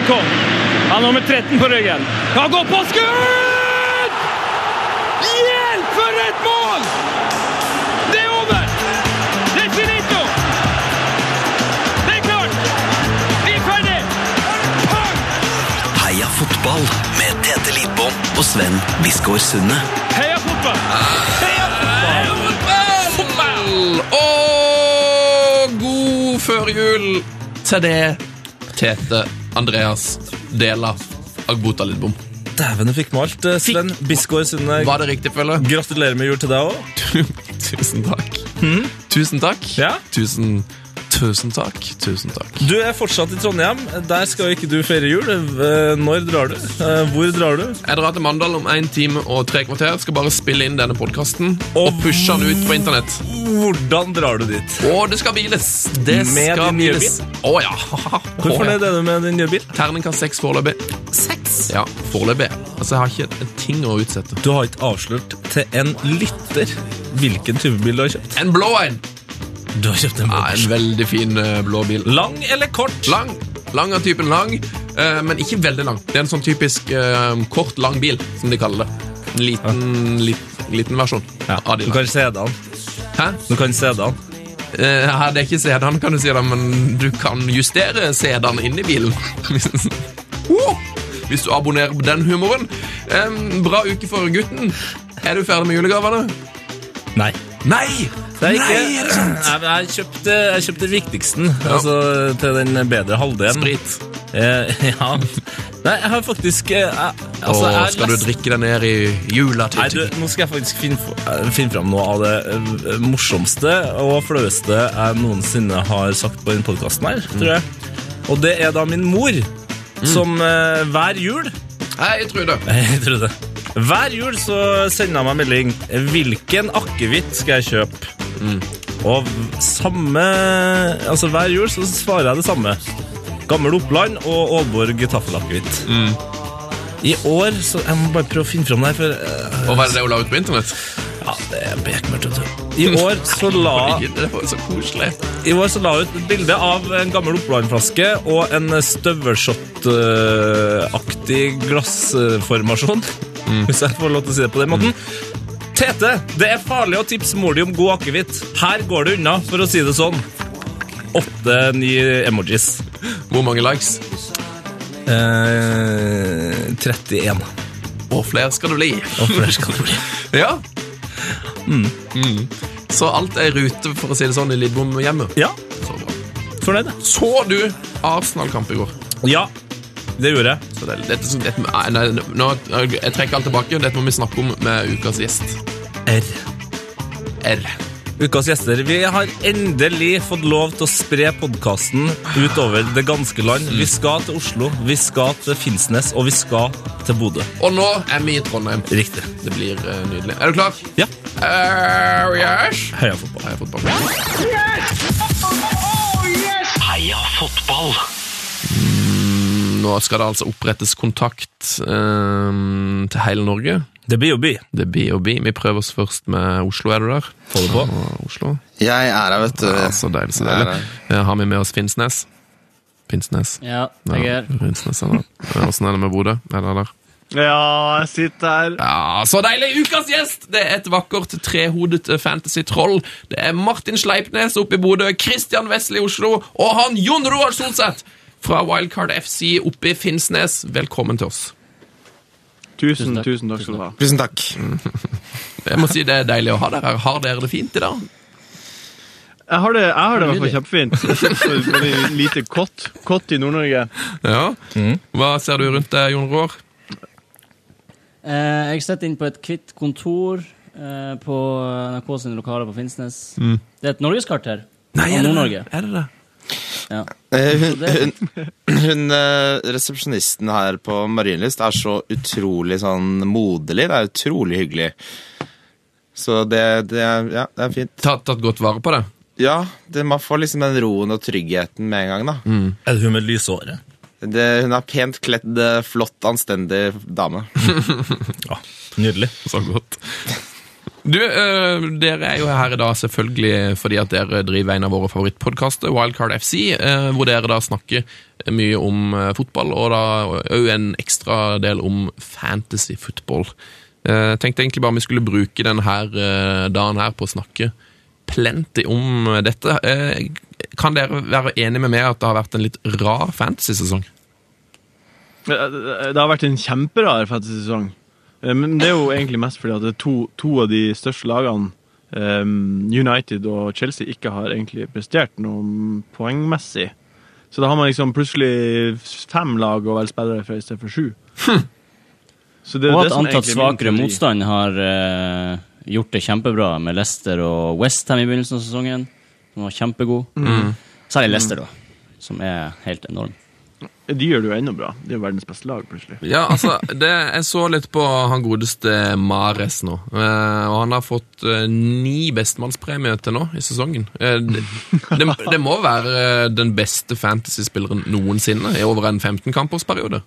Maikon. Han har nummer 13 på ryggen. Han går på skudd! Hjelp, for et mål! Det er over! Det er finito! Det er klart! Vi er ferdig! Heia fotball med Tete Lidbom og Sven Biskår Sunde. Heia fotball! Heia fotball! Fotball! Og god førjul til det, Tete, Andreas, Dela, Agbota Lidbom. Dæven, du fikk med alt. eh, Sven Bisgaard Sunde. Var det riktig, følge? Gratulerer med jul til deg òg. Tusen takk. Tusen takk. Ja. Tusen, tusen takk. Tusen takk. Du er fortsatt i Trondheim. Der skal ikke du feire jul. Eh, Når drar du? Eh, Hvor drar du? Jeg drar til Mandal om én time og tre kvarter. Skal bare spille inn denne podkasten og Og pushe den ut på internett. Hvordan drar du dit? Og det skal hviles! Det Med skal din nye hviles. Å ja. Hvor fornøyd er du med din nye bil? Terningkast seks foreløpig. Seks. Ja, foreløpig. Altså, jeg har ikke en ting å utsette. Du har ikke avslørt til en lytter hvilken type bil du har kjøpt. En blå en! Du har kjøpt en Ja, en veldig fin eh, blå bil. Lang eller kort? Lang. Lang av typen lang, eh, men ikke veldig lang. Det er en sånn typisk eh, kort, lang bil, som de kaller det. En liten, lit, liten versjon av de Du lange. kan se den. Hæ? Du kan se den. Eh, ja, det er ikke sedan, kan du si det, men du kan justere sedan inni bilen. Hvis du abonnerer på den humoren. Bra uke for gutten. Er du ferdig med julegavene? Nei. Nei! Det er ikke? Nei, jeg kjøpte, jeg kjøpte viktigsten viktigste, altså til den bedre halvdelen. Sprit. Eh, ja. Nei, jeg har faktisk eh, jeg, altså, Åh, jeg skal du drikke deg ned i jula Nei, du, nå skal jeg faktisk finne, eh, finne fram noe av det eh, morsomste og flaueste jeg noensinne har sagt på denne podkasten her, tror jeg. Og det er da min mor, som eh, hver jul Nei, jeg tror det. Jeg tror det. Hver jul så sender jeg meg melding. Hvilken akevitt skal jeg kjøpe? Og samme Altså hver jul så svarer jeg det samme. Gammel Oppland og Aalborg taffelakevitt. I år så Jeg må bare prøve å finne fram det her, for uh, Og hva er det hun la ut på internett? Ja, det er bekmørkt. I år så la Det var så koselig. i år så la ut et bilde av en gammel Oppland-flaske og en støvelshot-aktig glassformasjon. Hvis jeg får lov til å si det på den måten. Tete, det er farlig å tipse mor di om god akevitt. Her går det unna, for å si det sånn. Åtte-ni emojis. Hvor mange likes? Eh, 31. Og flere skal det bli. Og flere skal det bli. Ja. Mm. Så alt er i rute, for å si det sånn, i Lidbom-hjemmet. Ja, Så bra. fornøyd. Så du Arsenal-kamp i går? Ja, det gjorde jeg. Så det, dette, dette, nei, nei, nå, jeg trekker alt tilbake. Dette må vi snakke om med ukas gjest. R. R. Ukas gjester, vi har endelig fått lov til å spre podkasten utover det ganske land. Vi skal til Oslo, vi skal til Finnsnes, og vi skal til Bodø. Og nå er vi i Trondheim. Riktig. Det blir uh, nydelig. Er du klar? Ja. Uh, yes. Heia fotball. Heia fotball. Heia fotball! Nå skal det altså opprettes kontakt eh, til hele Norge. Det blir jo by. Det blir jo by Vi prøver oss først med Oslo, er du der? Får du på. Oslo. Jeg er her, vet du. Ja, så deilig, så deilig. har vi med oss Finnsnes? Finnsnes. Ja, jeg er her. er Åssen er det med Bodø? Er det der? Ja, jeg sitter her. Ja, Så deilig! Ukas gjest! Det er et vakkert trehodet fantasy-troll. Det er Martin Sleipnes oppe i Bodø, Christian Wessel i Oslo og han Jon Roar Solseth fra Wildcard FC oppe i Finnsnes. Velkommen til oss. Tusen, tusen takk skal du ha. Tusen takk. Jeg må si Det er deilig å ha dere her. Har dere det fint i dag? Jeg har det, jeg har det i hvert fall kjempefint. Veldig lite kott, kott i Nord-Norge. Ja. Hva ser du rundt deg, Jon Roar? Eh, jeg sitter inne på et hvitt kontor eh, på NRK sine lokaler på Finnsnes. Det er et norgeskart her. Nei, er det det? Er det det? Ja. Eh, Hun, hun, hun eh, resepsjonisten her på Marienlyst er så utrolig sånn moderlig. Det er utrolig hyggelig. Så det, det, er, ja, det er fint. Tatt, tatt godt vare på det? Ja, det, man får liksom den roen og tryggheten med en gang, da. Er det hun med lyshåret? Det, hun er pent kledd, eh, flott, anstendig dame. Ja, nydelig. Så godt. Du, øh, dere er jo her i dag selvfølgelig fordi at dere driver en av våre favorittpodkaster, Wildcard FC, øh, hvor dere da snakker mye om øh, fotball, og da òg en ekstra del om fantasy football. Eh, Jeg tenkte egentlig bare vi skulle bruke denne eh, dagen her på å snakke plenty om dette. Eh, Kan dere være enige med meg at det har vært en litt rar fantasy-sesong? Det har vært en kjemperar fantasy-sesong. Eh, Men det er jo egentlig mest fordi at det er to, to av de største lagene, eh, United og Chelsea, ikke har egentlig prestert noe poengmessig. Så da har man liksom plutselig fem lag å velge spillere fra istedenfor sju. Så det er Og det at som antatt er svakere motstand har uh, gjort det kjempebra med Leicester og Westham i begynnelsen av sesongen. Som var kjempegod. Mm. Særlig Leicester, da. Som er helt enorm. De gjør det jo enda bra. De er verdens beste lag, plutselig. Ja, altså, det, jeg så litt på han godeste Mares nå, eh, og han har fått eh, ni bestemannspremier til nå i sesongen. Eh, det, det, det må være den beste fantasyspilleren noensinne i over en 15-kampersperiode.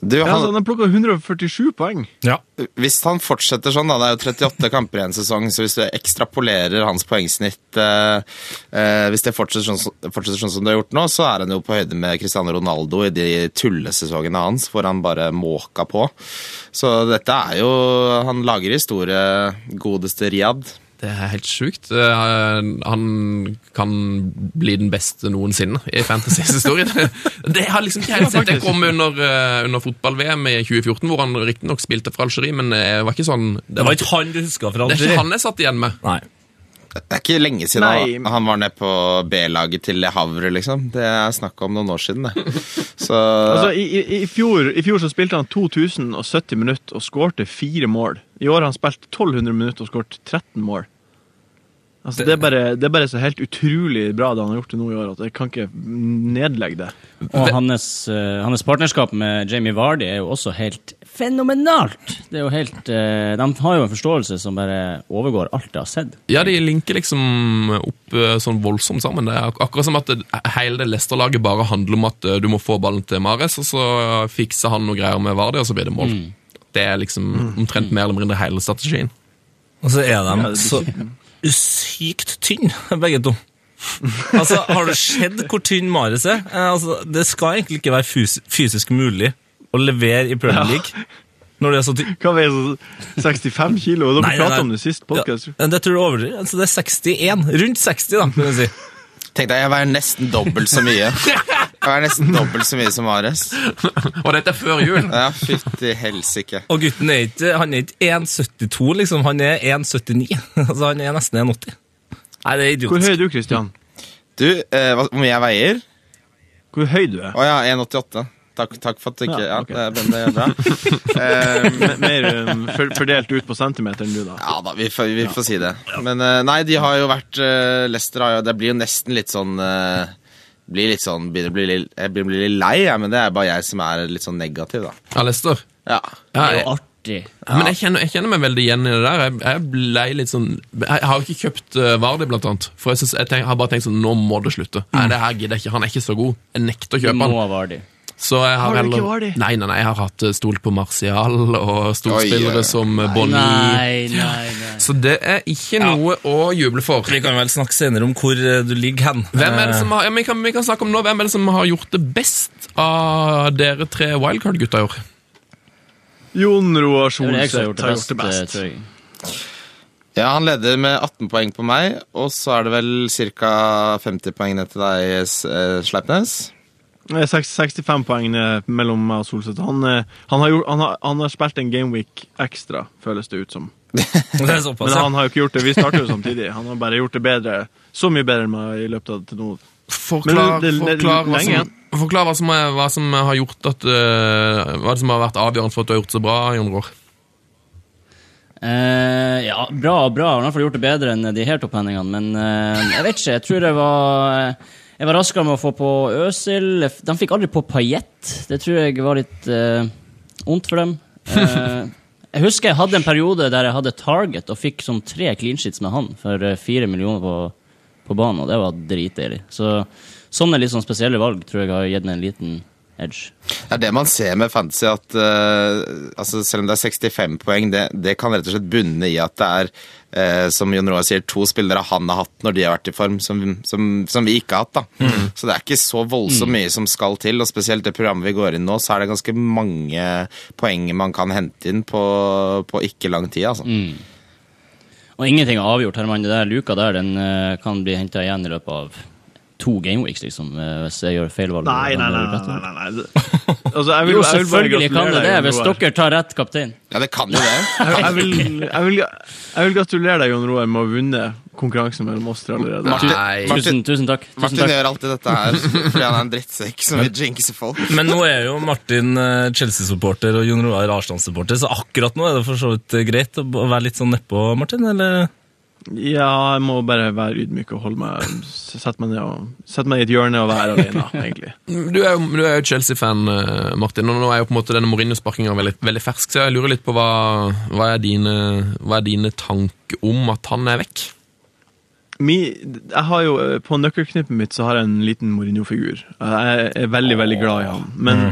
Du, Ja, altså, han, han har plukka 147 poeng. Ja. hvis han fortsetter sånn, da, det er jo 38 kamper i en sesong, så hvis du ekstrapolerer hans poengsnitt eh, eh, Hvis det fortsetter sånn, som- fortsetter sånn som det har gjort nå, så er han jo på høyde med Cristiano Ronaldo i de tullesesongene hans, hvor han bare måka på. Så dette er jo Han lager historie, godeste Riyad. Det er helt sjukt. Eh, Han kan bli den beste noensinne i fantasys historie. Det har liksom ikke helt sett det kom under, eh, under fotball-VM i 2014, hvor han riktignok spilte for Algerie, men det var ikke sånn Det var ikke han du huska fra det er ikke han jeg satt igjen med. Nei. Det er ikke lenge siden Nei. han- var nede på B-laget til Le Havre, liksom. Det er snakk om noen år siden, det. Så Altså, i, i, i, fjor, I fjor så spilte han 2070 minutter og skårte fire mål. I år har han spilt 1200 minutter og skåret 13 mål. Altså, det, er bare, det er bare så helt utrolig bra det han har gjort til nå i år, at jeg kan ikke nedlegge det. Og hans, eh, hans partnerskap med Jamie Vardy er jo også helt fenomenalt! Det er jo helt eh, De har jo en forståelse som bare overgår alt jeg har sett. Ja, de linker liksom opp eh, sånn voldsomt sammen. Det er ak akkurat som at det, hele det Leicester-laget bare handler om at du må få ballen til Mares, og så fikser han noe greier med Vardy, og så blir det mål. Det er liksom omtrent mer eller mindre hele strategien. Og så er de Ja, det så sykt tynne, begge to. Altså, Har du sett hvor tynn Mares er? Eh, Altså, det skal egentlig ikke være fys fysisk mulig å levere i Premier League når det er så tynn. Hva veier så 65 kilo? Dere Nei, nei, nei. om det sist. Ja, det tror du overdriver. Altså, det er 61. Rundt 60, da, kan du si. tenk deg, jeg veier nesten dobbelt så mye. Jeg er nesten dobbelt så mye som Ares. Og dette er før jul! Ja, fytti helsike. Og gutten er ikke, han er ikke 1,72, liksom. Han er 1,79. Altså, han er nesten 1,80. Nei, det er idiotisk. Hvor høy er du, Christian? Du, eh, hva- hvor mye jeg veier? Hvor høy du er? Å ja, 1,88. Takk, takk for at du ikke Ja, Ja, det, er bra. Eh, Mer um, fordelt ut på centimeteren, du, da. ja da, vi får, vi får si det. Men eh, nei, de har jo vært uh, Leicester har jo Det blir jo nesten litt sånn eh, blir litt sånn, begynner å bli litt, Jeg blir bli litt lei, jeg, men det er bare jeg som er litt sånn negativ, da. Ja, Lester. Ja. Ja, Det er jo artig. Men jeg kjenner, jeg kjenner meg veldig igjen i det der. Jeg, jeg ble litt sånn Jeg har ikke kjøpt uh, Vardy, blant annet. For jeg, synes, jeg tenk, har bare tenkt sånn Nå må det slutte. Nei, det her gidder jeg ikke. Han er ikke så god. Jeg nekter å kjøpe han. Må Vardy. Så jeg har, Har du ikke vært? Nei, nei, nei, jeg har hatt eh, stolt på Martial og storspillere som Bonnie. Nei, nei, nei. Så det er ikke noe å juble for. Vi kan vel snakke senere om hvor eh, du ligger hen. Hvem er det Eh, som har, ja, vi, kan, vi kan snakke om nå, hvem er det som har gjort det best av dere tre wildcard-gutta i år? Jon Roar Solseth har gjort det best, jeg. ja, han leder med 18 poeng på meg, og så er det vel ca. 50 poeng ned til deg, Sleipnes. Det er seks- 65 poeng mellom meg og Solseth. Han, eh, han, har gjort, han, har, han har spilt en gameweek ekstra, føles det ut som. det er såpass, Men han har jo ikke gjort det. Vi starter jo samtidig. Han har bare gjort det bedre. Så mye bedre enn meg i løpet av til nå. Forklar, det- det- forklar, hva, som, forklar hva, som er, hva som har gjort at uh, Hva det som har vært avgjørende for at du har gjort det så bra, Jon Rår. Uh, ja, bra og bra. Han har i hvert fall gjort det bedre enn de her topphendingene. Men uh, jeg vet ikke. Jeg tror det var Jeg var raskere med å få på Øsil. De fikk aldri på Pajett. Det tror jeg var litt uh, ondt for dem. Uh, jeg husker jeg hadde en periode der jeg hadde Target og fikk sånn tre clean sheets med han for eh, fire millioner på, på banen, og det var dritdeilig. Så sånne litt sånn spesielle valg tror jeg har gitt meg en liten edge. Det er det man ser med fantasy, at uh, altså selv om det er 65 poeng, det, det kan rett og slett bunne i at det er, uh, som Jon Roar sier, to spillere han har hatt når de har vært i form, som, som, som vi ikke har hatt. da. Så det er ikke så voldsomt mye som skal til, og spesielt det programmet vi går inn nå, så er det ganske mange poeng man kan hente inn på, på ikke lang tid. altså. Og ingenting er avgjort, Herman. Det der luka der den eh, kan bli henta igjen i løpet av to gameweeks, liksom, eh, hvis jeg gjør feil valg. Nei, nei, nei. nei, nei, nei. Altså, jeg vil, Jo, jeg vil selvfølgelig kan det det, hvis dere tar rett kaptein. Ja, det kan jo det. Jeg, vil, jeg, vil, jeg vil gratulere deg, Jon Roar, med å ha vunnet konkurransen mellom oss tre allerede. Martin. Martin, Tusen, tusen takk. Tusen Martin takk. gjør alltid dette her fordi han er en drittsekk som vil jinxe folk. Men nå er jo Martin eh, Chelsea-supporter og Jon Roar Arsenal-supporter, så akkurat nå er det for så vidt greit å være litt sånn nedpå, Martin? Eller? Ja, jeg må bare være ydmyk og holde meg Sette meg ned og Sette meg i et hjørne og være alene, egentlig. Du er jo, du er jo Chelsea-fan, eh, Martin, og nå er jo på en måte denne Mourinho-sparkinga veldig, veldig fersk, så jeg lurer litt på hva, hva, er dine, hva er dine tanker om at han er vekk? Mi, jeg har jo, eh, På nøkkelknippet mitt så har jeg en liten Mourinho-figur. Jeg er veldig veldig glad i han. Men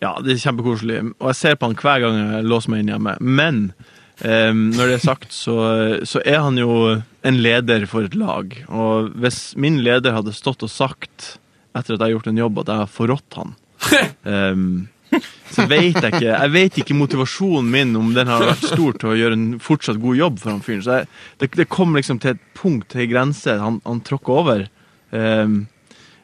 ja, Det er kjempekoselig. Og jeg ser på han hver gang jeg låser meg inn hjemme. Men når det er sagt, så, så er han jo en leder for et lag. Og hvis min leder hadde stått og sagt etter at jeg har gjort en jobb, at jeg har forrådt han um, så vet jeg ikke Jeg vet ikke motivasjonen min om den har vært stor til å gjøre en fortsatt god jobb for han fyren. Så jeg, det, det kom liksom til et punkt, til en grense, han, han tråkka over. Um,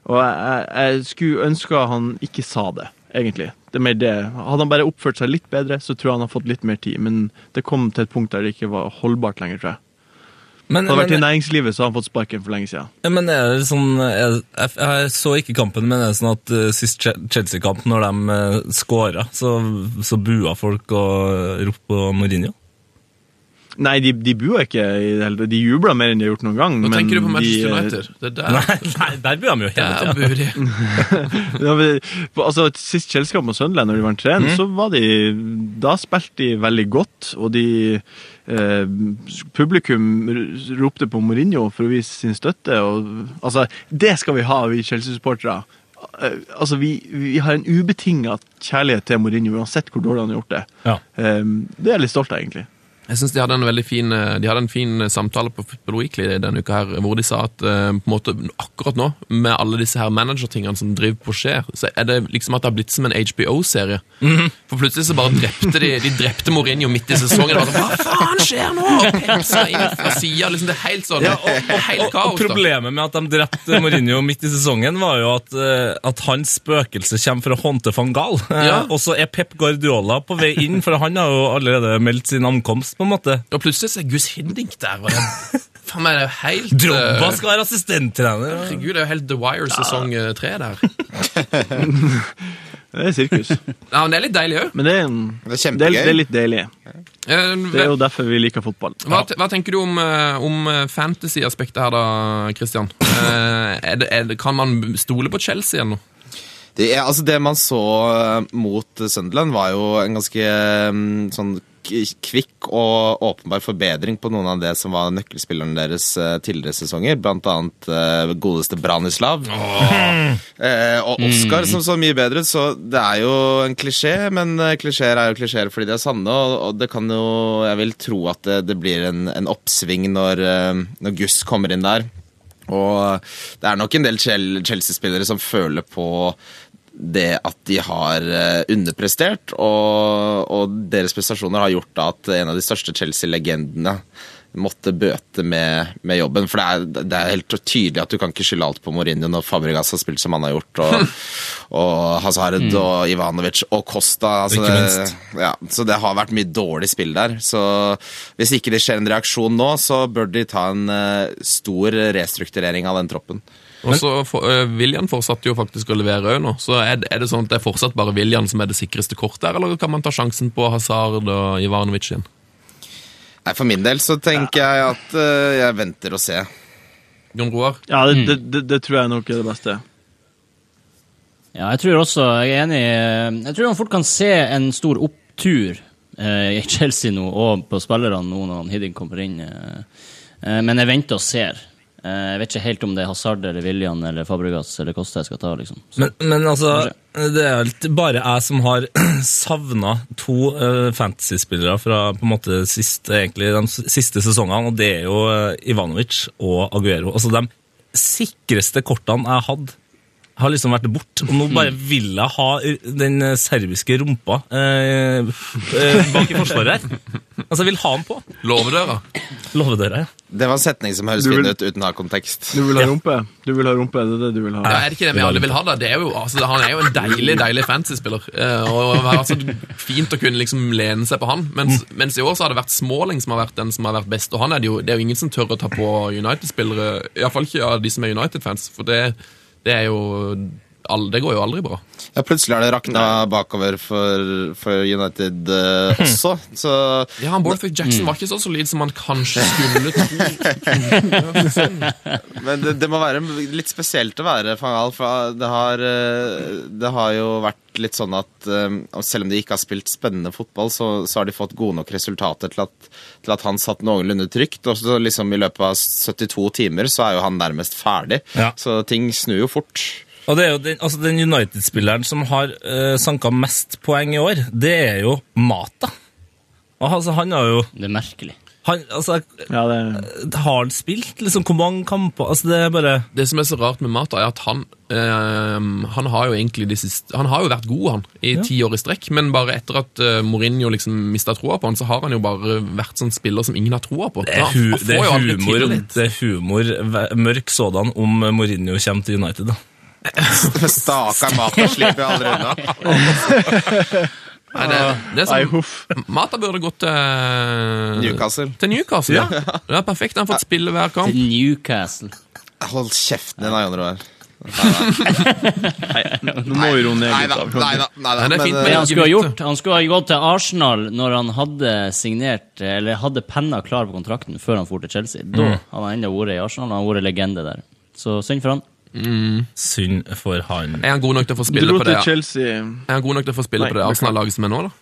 og jeg, jeg, jeg skulle ønske han ikke sa det, egentlig. Det er mer det. Hadde han bare oppført seg litt bedre, så tror jeg han har fått litt mer tid. Men det kom til et punkt der det ikke var holdbart lenger, tror jeg. Men, Hadde vært vært i næringslivet, så hadde han fått sparken for lenge siden. men er det sånn jeg, jeg, jeg så ikke kampen, men er det sånn at uh, sist Chelsea-kamp, når de uh, skåra, så, så bua folk og ropte på Mourinho? Nei, de, de bua ikke i det hele tatt. De jubla mer enn de har gjort noen gang. Nå men tenker du på Manchester de, eh, United. Det er der, Nei, nei, der bua de jo hele der tida. altså, Sist Chelsea-kamp mot Sunderland, når de vant 3-1, så var de Da spilte de veldig godt, og de eh, Publikum ropte på Mourinho for å vise sin støtte. Og, altså, det skal vi ha, vi Chelsea-supportere. Eh, altså, vi, vi har en ubetinga kjærlighet til Mourinho, uansett hvor dårlig han har gjort det. Ja. Eh, det er jeg litt stolt av, egentlig. Jeg synes de hadde en veldig fin, eh, de hadde en fin samtale på Football Weekly denne uka her, hvor de sa at eh, på en måte, akkurat nå, med alle disse her managertingene som driver på skjer, så er det liksom at det har blitt som en HBO-serie. For plutselig så bare drepte de de drepte Mourinho midt i sesongen. Bare, sånn, Hva faen skjer nå? Og pepsa inn fra sida. Liksom, det er helt sånn Ja, Og, og kaos. og problemet med at de drepte Mourinho midt i sesongen, var jo at, eh, at hans spøkelse kommer fra Honte van Gaal. Eh, Ja. Og så er Pep Guardiola på vei inn, for han har jo allerede meldt sin ankomst, på en måte. Og plutselig så er Gus Hiddink der. Og det, faen meg, det er jo helt eh, skal være assistenttrener. Herregud, det er jo helt The Wire sesong ja. tre der. Det er sirkus. Ja, men det er litt deilig òg. Men det er, en, Det er det er, det er litt deilig. Det er jo derfor vi liker fotball. Hva, hva tenker du om, eh, om eh, fantasy-aspektet her, da, Christian? Eh, er det, er det, kan man stole på Chelsea igjen nå? Det, altså det man så eh, mot Sunderland, var jo en ganske mm, sånn kvikk og åpenbar forbedring på noen av det som var nøkkelspillerne deres eh, tidligere sesonger. Blant annet eh, godeste Branislav. Eh, og Oscar som så mye bedre ut. Så det er jo en klisjé, men eh, klisjeer er jo klisjeer fordi de er sanne. Og, det kan jo Jeg vil tro at det, det blir en, en oppsving når, når Guss kommer inn der. Og det er nok en del Chelsea-spillere som føler på det at de har eh, underprestert, og, og deres prestasjoner har gjort at en av de største Chelsea-legendene måtte bøte med, med jobben. For det er, det er helt tydelig at du kan ikke skylde alt på Mourinho når Fabregas har spilt som han har gjort, og, og Hazard og Ivanovic og Costa. Altså Ikke det, minst. ja, så det har vært mye dårlig spill der. Så hvis ikke det skjer en reaksjon nå, så bør de ta en eh, stor restrukturering av den troppen. Og så for, øh, William fortsatte jo faktisk å levere òg nå. Så er det, er det sånn at det er fortsatt bare William som er det sikreste kortet her, eller kan man ta sjansen på Hazard og Ivanovic igjen? Nei, For min del så tenker jeg at uh, jeg venter og ser. Jon Roar? Ja, det, det, det, det tror jeg nok er det beste. Ja, jeg tror også, jeg er enig eh, Jeg tror man fort kan se en stor opptur eh, i Chelsea nå, og på spillerne nå når han Hiddink kommer inn. Eh, eh, men jeg venter og ser. Eh, Jeg vet ikke helt om det er Hazard eller William eller Fabregas eller Costa jeg skal ta. liksom. Men, men altså, Kanskje. det er vel bare jeg som har savna to uh, fantasyspillere fra på en måte sist, egentlig, de siste sesongene, og det er jo eh, Ivanovic og Aguero. Altså, de sikreste kortene jeg hadde, har liksom vært borte. Og nå bare vil jeg ha den eh, serbiske rumpa eh, eh, bak i forsvaret her. Altså, jeg vil ha den på. Låvedøra. Låvedøra, ja. Det var en setning som høres fin ut uten å ha kontekst. Du vil ha rumpe? Du vil ha rumpe, det er det du vil ha. Ja, er det ikke det vi alle vil ha, da? Det er jo, altså, han er jo en deilig deilig fantasy-spiller. Eh, og har fint å kunne liksom lene seg på han. Mens, mens i år så har det vært Småling som har vært den som har vært best. Og han er det jo, det er jo ingen som tør å ta på United-spillere. Iallfall ikke av de som er United-fans. For det, det er jo Det går jo aldri bra. Ja, plutselig har det rakna bakover for, for United uh, også, så Ja, han Borthwick Jackson var ikke så solid som man kanskje skulle tro. Men det, det må være litt spesielt å være van Gaal, for det har, eh, det har jo vært litt sånn at eh, selv om de ikke har spilt spennende fotball, så, så har de fått gode nok resultater til at, til at han satt noenlunde trygt. Og så liksom i løpet av 72 timer så er jo han nærmest ferdig. Ja. Så ting snur jo fort. Og det er jo den, altså den United-spilleren som har uh, sanka mest poeng i år, det er jo Mata. Og altså, han har jo det er merkelig. han, altså, Ja, det Har han spilt? Liksom, Hvor mange kamper? Altså, det er bare Det som er så rart med Mata, er at han eh, Han har jo egentlig de siste Han har jo vært god, han, i ti år i strekk, men bare etter at eh, Mourinho liksom mista troa på han, så har han jo bare vært sånn spiller som ingen har troa på. Det er, hu, det er humor, det er humor mørk sådan, om Mourinho kommer til United. da. Stakkar Mata slipper jeg aldri unna. Nei, det, det er sånn. Mata burde gått til Newcastle. Til Newcastle, ja. Det er perfekt. Han har fått spille hver kamp. Til Newcastle. Hold kjeften din, da, Jon Roar. Nå må vi roe ned Nei litt. da. da. Nei da. Nei da. Nei, det er Men, eh, han skulle ha gjort, han skulle ha gått til Arsenal når han hadde signert Eller hadde penna klar på kontrakten før han dro til Chelsea. Da hadde han ennå vært i Arsenal, og han vært legende der. Så synd for han. Synd for han. Er han god nok til å få spille Dro på til det Chelsea Er han god nok til å få spille Nei, på det. Arsenal-laget som er nå, da?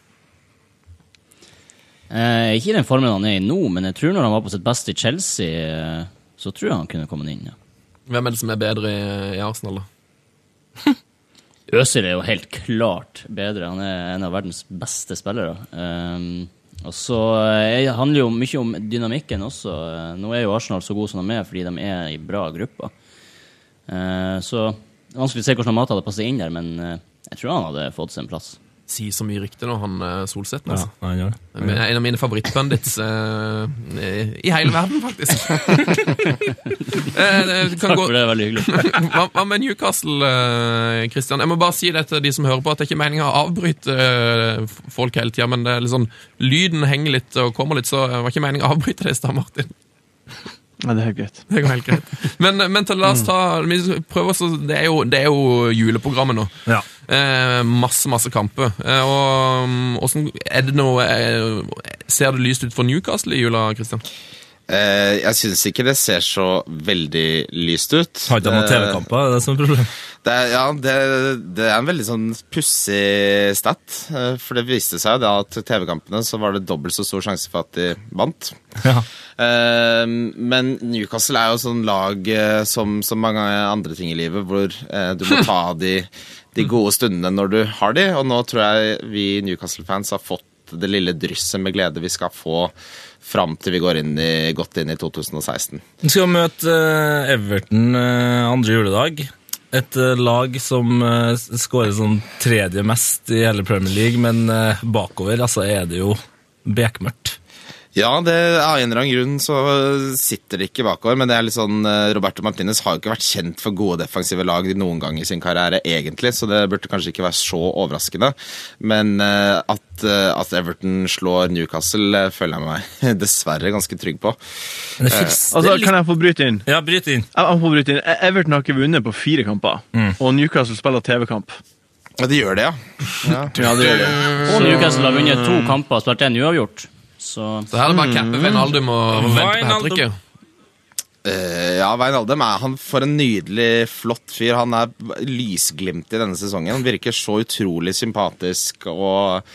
Eh, ikke i den formen han er i nå, men jeg tror når han var på sitt beste i Chelsea, eh, så tror jeg han kunne kommet inn. ja. Hvem er det som er bedre i, i Arsenal, da? Øzil er jo helt klart bedre. Han er en av verdens beste spillere. Um, og så eh, handler jo mye om dynamikken også. Eh, Nå er jo Arsenal så gode som de er fordi de er i bra grupper. Eh, så det er vanskelig å se hvordan Mata hadde passet inn der, men eh, jeg tror han hadde fått seg en plass. Si så mye rykte nå, han uh, Solseth. Ja, Altså. han gjør det. En av mine favorittbundits uh, i hele verden, faktisk. Eh, kan Takk gå, for det, veldig hyggelig. hva, hva med Newcastle, eh, Christian? Jeg må bare si det til de som hører på, at det er ikke meninga å avbryte eh, folk hele tida, men det er litt sånn, lyden henger litt og kommer litt, så det var ikke meninga å avbryte det i stad, Martin. Nei, det er helt greit. Det går helt greit. Men, men til, la oss ta vi prøver så, det, er jo, det er jo juleprogrammet nå. Ja. Eh, masse, masse kamper. Eh, og mm, hvordan er det noe eh, Ser det lyst ut for Newcastle i jula, Christian? Eh, jeg syns ikke det ser så veldig lyst ut. Har ikke noen TV-kamper? Det er det som er problemet. Det er, ja, det, det er en veldig sånn pussig stat. eh, For det viste seg da at TV-kampene så var det dobbelt så stor sjanse for at de vant. Ja. Eh, men Newcastle er jo sånn lag eh, som, så mange andre ting i livet, hvor eh, du må ta de, de gode stundene når du har de. Og nå tror jeg vi Newcastle-fans har fått det lille drysset med glede vi skal få fram til vi går inn i, godt inn i 2016. Vi skal møte eh, Everton eh, andre juledag. Et eh, lag som skårer sånn tredje mest i hele Premier League, men bakover altså, er det jo bekmørkt. Ja, det, av en eller annen grunn så sitter det ikke bakover, men det er litt sånn eh, Roberto Martinez har jo ikke vært kjent for gode defensive lag noen gang i sin karriere, egentlig, så det burde kanskje ikke være så overraskende. Men eh, at, eh, at Everton slår Newcastle, føler jeg meg dessverre ganske trygg på. Det Altså. Kan jeg få bryte inn? Ja, bryt inn. Jeg, jeg får bryte inn. E- Everton har ikke vunnet på fire kamper, og Newcastle spiller TV-kamp. Ja, de gjør det, ja. ja. Ja, det gjør det. Og Newcastle har vunnet to kamper og spilt én uavgjort. Så Så her er det bare å cappe Wijnaldum og og vente på Wijnaldum. Eh, ja, Wijnaldum er han for en nydelig, flott fyr. Han er lysglimt i denne sesongen. Han virker så utrolig sympatisk og,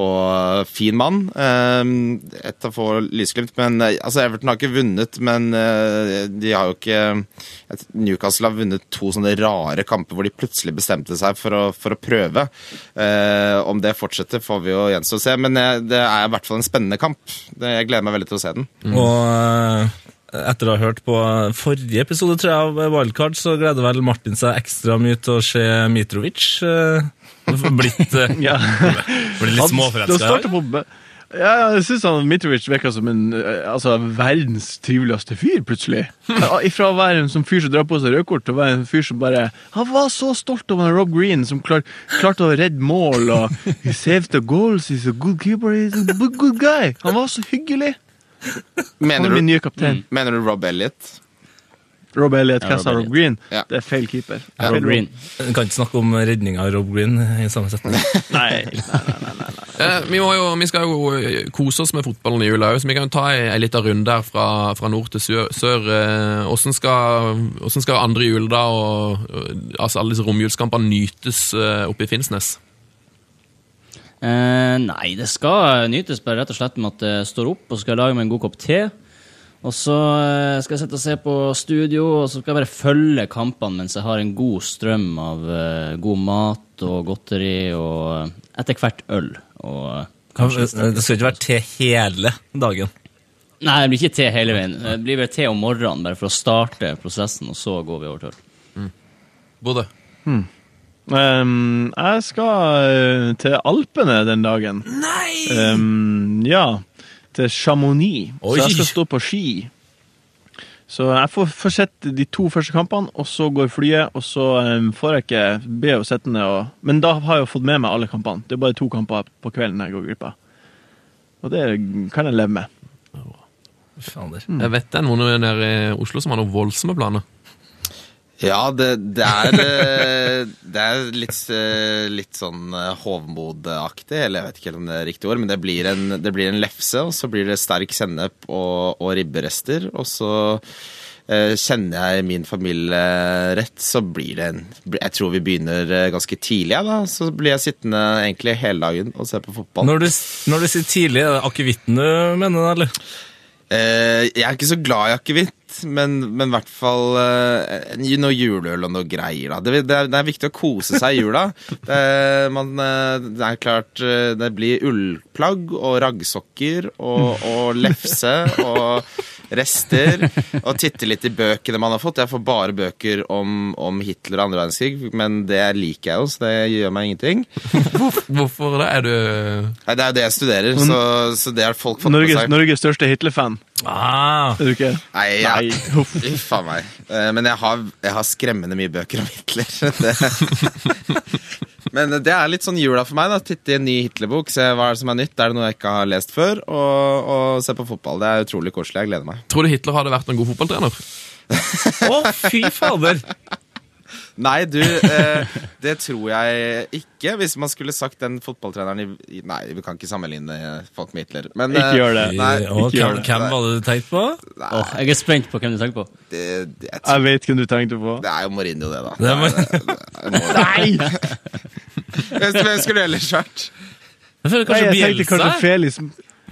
og fin mann. Uh, et av få lysglimt. Men eh, altså, Everton har ikke vunnet, men uh, de har jo ikke Newcastle har vunnet to sånne rare kamper hvor de plutselig bestemte seg for å, for å prøve. Om det fortsetter, får vi jo gjenstå å se. Men det er i hvert fall en spennende kamp. Jeg gleder meg veldig til å se den. Og eh, etter å ha hørt på forrige episode tror jeg, av Wildcard, så gleder vel Martin seg ekstra mye til å se Mitrovic. eh, Blitt, eh, Ja. blitt litt småforelska Ja, jeg syns Mitrovic virka som en eh, altså, verdens triveligste fyr, plutselig. Fra å være en sånn fyr som drar på seg rødkort, til å være en fyr som bare Han var så stolt over Rob Green, som klar, klarte å redde mål, og he saved the goals, he's a good keeper, he's a good guy. Han var så hyggelig. Mener er du, nye mener du Rob Elliot? Rob Elliot, Ja, hva sa Rob Green? Ja. Det er feil keeper. Rob Green. Du kan ikke snakke om redninga av Rob Green i samme setning. Nei. Eh, vi, må jo, vi skal jo eh, kose oss med fotballen i jula òg, så vi kan jo ta ei, liten lita runde her fra, fra nord til sør. sør. Eh, Hvordan skal, hvordan skal andre da og og, altså alle disse romjulskampene nytes eh, oppe i Finnsnes? Eh, nei, det skal nytes bare rett og slett med at det står opp, og skal jeg lage meg en god kopp te. Og så eh, skal jeg sitte og se på studio, og så skal jeg bare følge kampene mens jeg har en god strøm av uh, god mat og godteri og eh, etter hvert øl. Og kanskje Det skal ikke være te hele dagen. Nei, det blir ikke te hele veien. Det blir vel te om morgenen, bare for å starte prosessen, og så går vi over til øl. Bodø? Um, jeg skal eh, til Alpene den dagen. Nei! Um, ja, til Chamonix. Oi. Så jeg skal stå på ski. Så jeg får, får sett de to første kampene, og så går flyet, og så um, får jeg ikke be å sette ned og Men da har jeg jo fått med meg alle kampene. Det er bare to kamper på kvelden jeg går glipp av. Og det kan jeg leve med. Fader. Jeg vet det er noen nede i Oslo som har noen voldsomme planer. Ja, det, det er eh, Det er litt, eh, litt sånn eh, hovmodaktig, eller jeg vet ikke om det er riktig ord, men det blir en, det blir en lefse, og så blir det sterk sennep og, og ribberester, og så eh, Kjenner jeg min familie rett, så blir det en Jeg tror vi begynner ganske tidlig, ja, da. Så blir jeg sittende egentlig hele dagen og se på fotball. Når du, når du sier tidlig, er det akevitten du mener, eller? Eh, jeg er ikke så glad i akevitt, men men i hvert fall uh, noe juleøl og noe greier. da. Det, det, er, det er viktig å kose seg i jula. Det, man, eh, det er klart eh, det blir ullplagg og raggsokker og, og lefse og rester. Og titte litt i bøkene man har fått. Jeg får bare bøker om, om Hitler og andre verdenskrig, men det liker jeg jo, så det gjør meg ingenting. Hvorfor det? Er du Nei, Det er jo det jeg studerer, så, så det har folk fått med Norges, seg. Norges største Hitler-fan. Ah, Er du ikke? Nei, jeg, Nei, huff. Uff a meg. Eh, Men jeg har, jeg har skremmende mye bøker om Hitler. Det. Men det er litt sånn jula for meg. da Titte i en ny Hitler-bok, se hva er det som er nytt. Er det noe jeg ikke har lest før? Og, og se på fotball. Det er utrolig koselig. Jeg gleder meg. Tror du Hitler hadde vært en god fotballtrener? Å, fy fader! Nei, du, eh, det tror jeg ikke. Hvis man skulle sagt den fotballtreneren i Nei, vi kan ikke sammenligne folk med Hitler. Men, Ikke eh, gjør det. Nei, ikke ikke gjør hvem, det. hvem var det du tenkte på? Åh, jeg er spent på hvem du tenker på. det, det, jeg Jeg vet hvem du tenkte på. det er jo Mourinho, det, da. Det er- det er- Hvem hvem skulle det ellers vært? Jeg føler Nei, jeg tenkte kanskje Felix,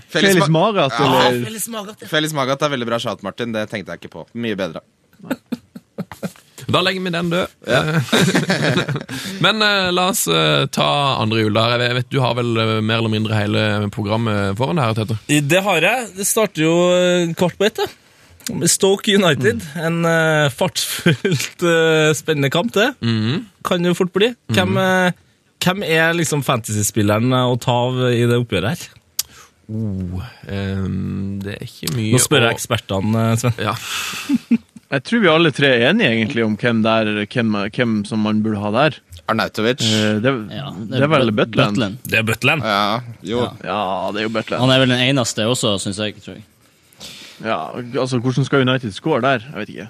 Felix Felix Magath, Ja, Felix Magath, ja. Felix Magath er veldig bra shout, Martin. Det tenkte jeg ikke på. Mye bedre. Da legger vi den død. Men uh, la oss uh, ta andre jul der. Jeg vet Du har vel uh, mer eller mindre hele programmet foran deg, Tete? Det har jeg. Det starter jo eh, kvart på ett. Stoke United. En eh, fartsfullt eh, spennende kamp, det. Kan jo fort bli. Hvem, eh, hvem er liksom fantasyspilleren eh, å ta av i det oppgjøret her? Oh, um, det er ikke mye Nå spør jeg å- ekspertene, eh, Sven. Ja. Jeg tror vi alle tre er enige egentlig om hvem, der, hvem, hvem som man burde ha der. Arnautovic. Eh, Det, Ja, det er vel But- Butland. Det er Butland. Ja, jo. Ja, det er jo Butland. Han er vel den eneste også, syns jeg. tror jeg. Ja, altså, Hvordan skal United score der? Jeg vet ikke.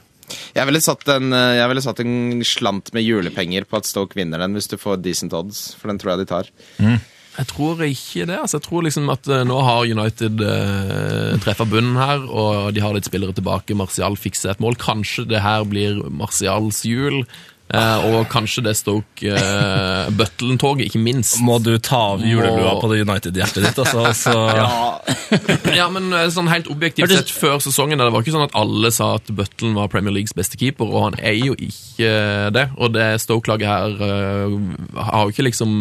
Jeg ville satt en, eh, jeg ville satt en slant med julepenger på at Stoke vinner den, hvis du får decent odds, for den tror jeg de tar. Jeg tror ikke det. altså Jeg tror liksom at eh, nå har United eh, treffa bunnen her, og de har litt spillere tilbake. Martial fikser et mål. Kanskje det her blir Martials jul. eh, og kanskje det Stoke eh, Butlen-toget, ikke minst. Må du ta av julelua på det United-hjertet ditt, altså? Så, Ja, men eh, sånn helt objektivt sett før sesongen, det var ikke sånn at alle sa at Butlen var Premier Leagues beste keeper, og han er jo ikke det. Og det Stoke-laget her eh, har jo ikke liksom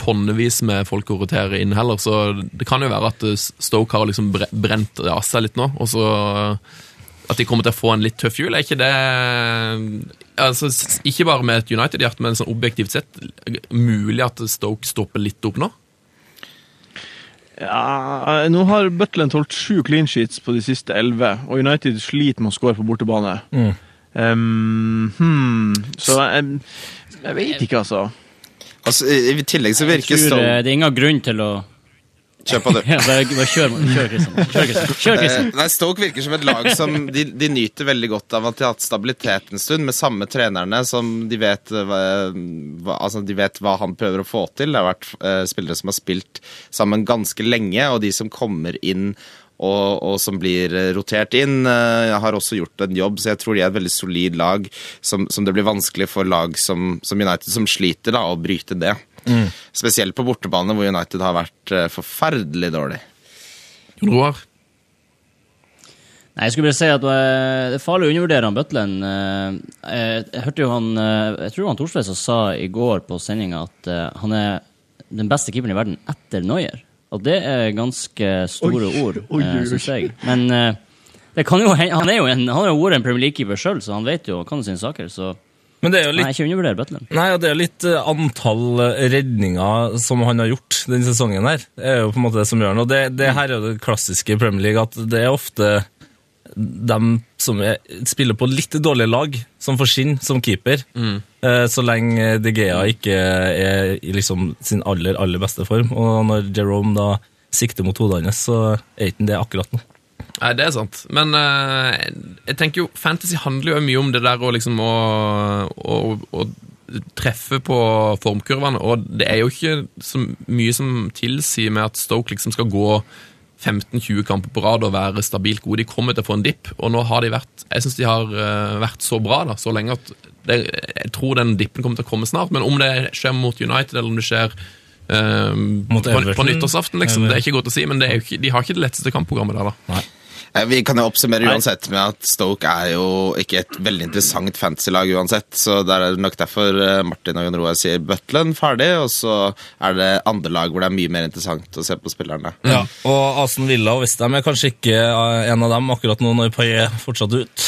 tonnevis med folk å rotere inn heller, så det kan jo være at eh, Stoke har liksom brent av seg litt nå, og så eh, at de kommer til å få en litt tøff jul. Er ikke det altså, Ikke bare med et United-hjerte, men sånn objektivt sett mulig at Stoke stopper litt opp nå? Ja, nå har Butland holdt sju clean sheets på de siste elleve, og United sliter med å score på bortebane. Um, hmm, så jeg, jeg vet ikke, altså. Altså, I tillegg så Jeg virker tror eh, det er ingen grunn til å Kjør på, du. ja, bare, bare kjør, kjør, Kristian. Kjør, Kristian. Kjør, Kristian. Eh, Nei, Stoke virker som et lag som de, de nyter veldig godt av at de har hatt stabilitet en stund, med samme trenerne som de vet eh, hva, altså de vet hva han prøver å få til. Det har vært eh, spillere som har spilt sammen ganske lenge, og de som kommer inn og, og som blir eh, rotert inn, Jeg har også gjort en jobb, så jeg tror de er et veldig solid lag som, som det blir vanskelig for lag som, som United, som sliter, da, å bryte det. Spesielt på bortebane, hvor United har vært eh, forferdelig dårlig. Jon Roar? Nei, jeg skulle bare si at eh, det er farlig å undervurdere han. Eh, jeg, jeg hørte jo han eh, Jeg tror han Thorsvedt sa i går på sendinga at eh, han er den beste keeperen i verden etter Neuer. Og det er ganske store Oi, ord, oi, uh, oi. syns jeg. Men eh, det kan jo, han er jo en, han har jo vært en Premier League-keeper sjøl, så han vet jo kan sine saker. Så Men det er jo nei, litt ikke undervurder Butland. Nei, og det er litt eh, antall eh, redninger som han har gjort denne sesongen her. Det er jo på en måte det som gjør han. Og det, det her er jo det klassiske i Premier League, at det er ofte dem som er, spiller på litt dårlige lag, som får skinn som keeper. Eh, Så lenge De Gea ikke er i liksom sin aller, aller beste form. Og når Jerome da sikter mot hodet hans, så er ikke det akkurat nå. Nei, det er sant. Men eh, jeg tenker jo, fantasy handler jo mye om det der å liksom å, å, å treffe på formkurvene, og det er jo ikke så mye som tilsier med at Stoke liksom skal gå 15-20 kamper på rad og være stabilt gode. De kommer til å få en dipp, og nå har de vært Jeg syns de har eh, vært så bra da, så lenge at det, jeg tror den dippen kommer til å komme snart. Men om det skjer mot United, eller om det skjer eh, på, på nyttårsaften, liksom, det er ikke godt å si, men ikke, de har ikke det letteste kampprogrammet der, da. Eh, Vi kan jo oppsummere uansett med at Stoke er jo ikke et veldig interessant fantasy-lag uansett, så det er nok derfor eh, Martin og Jon Roar sier Butland ferdig, og så er det andre lag hvor det er mye mer interessant å se på spillerne. Ja, og Asen Villa og Westham er kanskje ikke eh, en av dem akkurat nå når Paillet er fortsatt ut.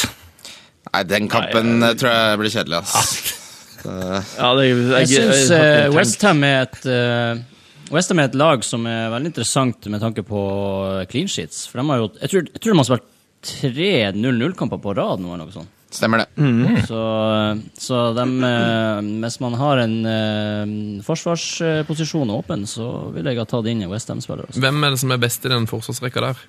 Nei, den kampen eh, tror jeg blir kjedelig, ass. Ja, det, jeg, Jeg syns ikke tenkt- Westham er et uh, West Ham er et lag som er veldig interessant med tanke på clean sheets. For de har jo, jeg, tror, jeg tror de har spilt tre 0-0-kamper på rad nå, eller noe sånt. Stemmer det. Så, så dem, eh, hvis man har en uh, forsvarsposisjon åpen, så vil jeg ha tatt inn en West Ham-spiller. Altså. Hvem er det som er best i den forsvarsrekka der?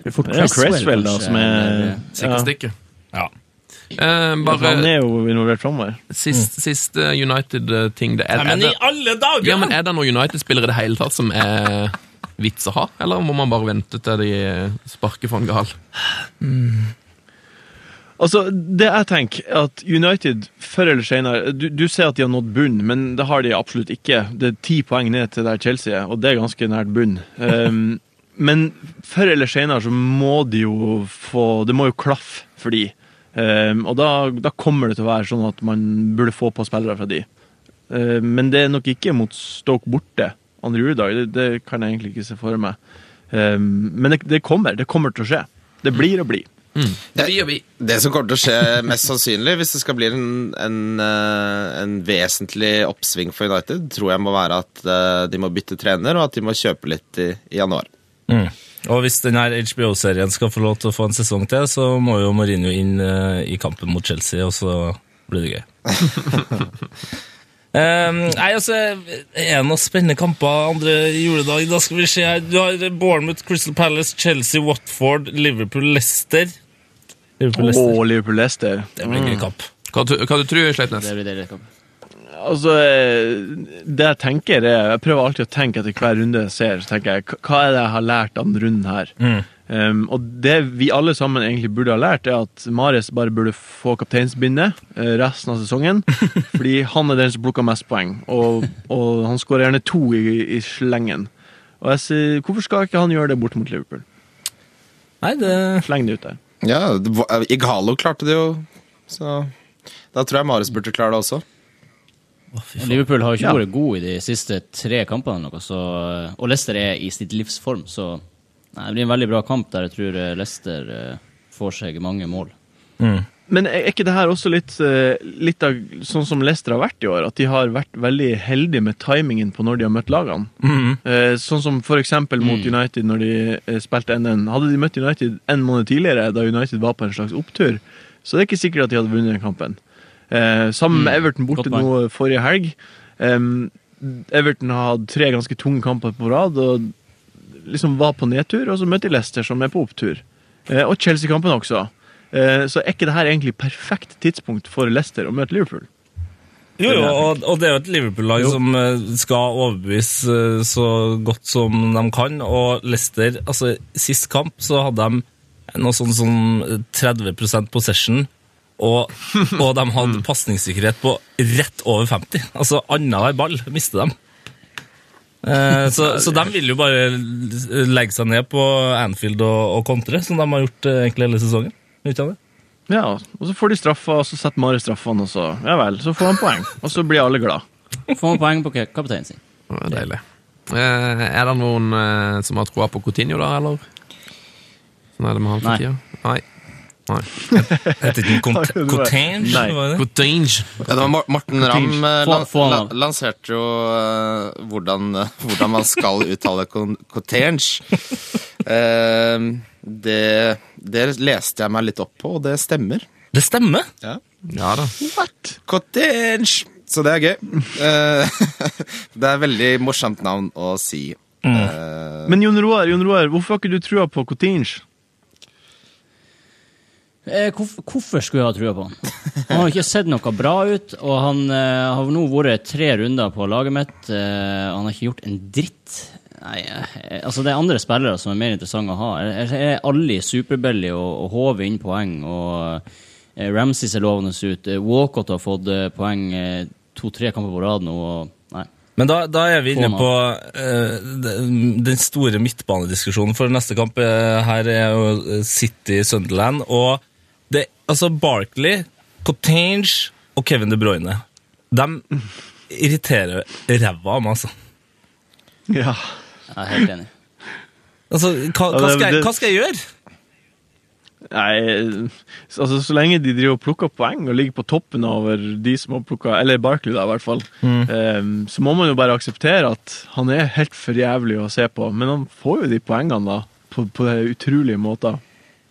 Det er fort Cresswell, da, som er ja. Sikkestikket. Ja. Eh, Han er jo involvert framover. siste, siste United-ting det er, Nei, men i alle dager! ja, men er det noen United-spillere i det hele tatt som er vits å ha, eller må man bare vente til de sparker for en gal? Altså, det jeg tenker, er at United før eller senere du, du ser at de har nådd bunn, men det har de absolutt ikke. Det er ti poeng ned til der Chelsea er, og det er ganske nært bunn. Um, men før eller senere så må de jo få Det må jo klaffe for de. Um, og da, da kommer det til å være sånn at man burde få på spillere fra de. Uh, men det er nok ikke mot Stoke borte andre juledag. Det, det kan jeg egentlig ikke se for meg. Um, men det, det kommer. Det kommer til å skje. Det blir å bli. Det blir. Det som kommer til å skje mest sannsynlig, hvis det skal bli en, en, eh, en vesentlig oppsving for United, tror jeg må være at eh, de må bytte trener, og at de må kjøpe litt i, i januar. Mm. Og hvis denne HBO-serien skal få lov til å få en sesong til, så må jo Mourinho inn eh, i kampen mot Chelsea, og så blir det gøy. um, nei, altså, Er det noen spennende kamper andre juledag? Da skal vi se her. Du har Bournemouth, Crystal Palace, Chelsea, Watford, Liverpool, Leicester. Liverpool, Leicester. Oh, Liverpool-Leicester. Det blir en gøy kamp. Hva, du- hva du tror du, Sleipnes? Det blir deilig kamp. Altså, eh, det jeg tenker er Jeg prøver alltid å tenke etter hver runde jeg ser. Så tenker jeg, "Hva- er det jeg har lært av denne runden her? Um, og det vi alle sammen egentlig burde ha lært, er at Mares bare burde få kapteinsbindet eh, resten av sesongen. fordi han er den som plukker mest poeng, og, og han skårer gjerne to i, i slengen. Og jeg sier, Hvorfor skal ikke han gjøre det bort mot Liverpool? Nei, det Sleng det ut der. Ja, Igalo klarte det jo, så da tror jeg Marius burde klare det også. Liverpool har jo ikke Ja. vært god i de siste tre kampene, noe, så, og Leicester er i sitt livsform, så nei, det blir en veldig bra kamp der jeg tror eh, Leicester eh, får seg mange mål. Men er ikke det her også litt, eh, litt av sånn som Leicester har vært i år? At de har vært veldig heldige med timingen på når de har møtt lagene? Eh, Sånn som eksempel mot United når de spilte spilte NN. Hadde de møtt United en måned tidligere, da United var på en slags opptur, så det er ikke sikkert at de hadde vunnet den kampen. Eh, sammen med Everton borte nå forrige helg. Everton har hatt tre ganske tunge kamper på rad og liksom var på nedtur, og så møtte de Leicester, som er på opptur. Eh, og Chelsea-kampen også. Eh, så er ikke det her egentlig perfekt tidspunkt for Leicester å møte Liverpool? Jo, jo, og, og det er jo et Liverpool-lag som skal overbevise så godt som de kan. Og Leicester, altså sist kamp så hadde de noe sånn som 30% possession, og, og de hadde pasningssikkerhet på rett over 50. Altså annenhver ball mister de. Eh, så, så de vil jo bare legge seg ned på Anfield og, og kontre, som de har gjort eh, egentlig hele sesongen. Det? Ja, og så får de straffa, og så setter Mare straffene, og så Ja vel, så får han poeng. Og så blir alle glad. Får han poeng på kapteinen sin. Det er deilig. Eh, er det noen eh, som har troa på Coutinho, da, eller? Sånn er det med han for tida? Nei. Nei. Het ikke Cotange? Nei. Ja, det var Morten Ramm eh, lan lanserte jo uh, hvordan, eh, hvordan man skal uttale cottage. Eh, det, det leste jeg meg litt opp på, og det stemmer. Det stemmer! Ja. Ja da. Cottage! Så det er gøy. Uh, det er et veldig morsomt navn å si. Eh, Men Jon Roar, Jon Roar, hvorfor har ikke du trua på Coutinge? Eh, hvorfor, hvorfor skulle jeg ha trua på han? Han har ikke sett noe bra ut, og han eh, har nå vært tre runder på laget mitt. Eh, han har ikke gjort en dritt. Nei, eh, altså Det er andre spillere som er mer interessante å ha. Er, er i superbillig og, og håver inn poeng, og eh, Ramsey ser lovende ut. Eh, Walcott har fått poeng to-tre kamper på rad nå. og nei. Men da, da er vi inne på uh, den- store midtbanediskusjonen, for neste kamp her er jo eh, City-Sunderland. Og altså Barkley, Cotange og Kevin De Bruyne De irriterer ræva av meg, altså. Ja. Jeg er helt enig. altså hva, hva, skal jeg, hva skal jeg gjøre? Nei, altså så lenge de driver og plukker poeng og ligger på toppen over de som har plukka Eller Barkley, da, i hvert fall. eh, så må man jo bare akseptere at han er helt for jævlig å se på. Men han får jo de poengene, da, på, på det utrolige måter.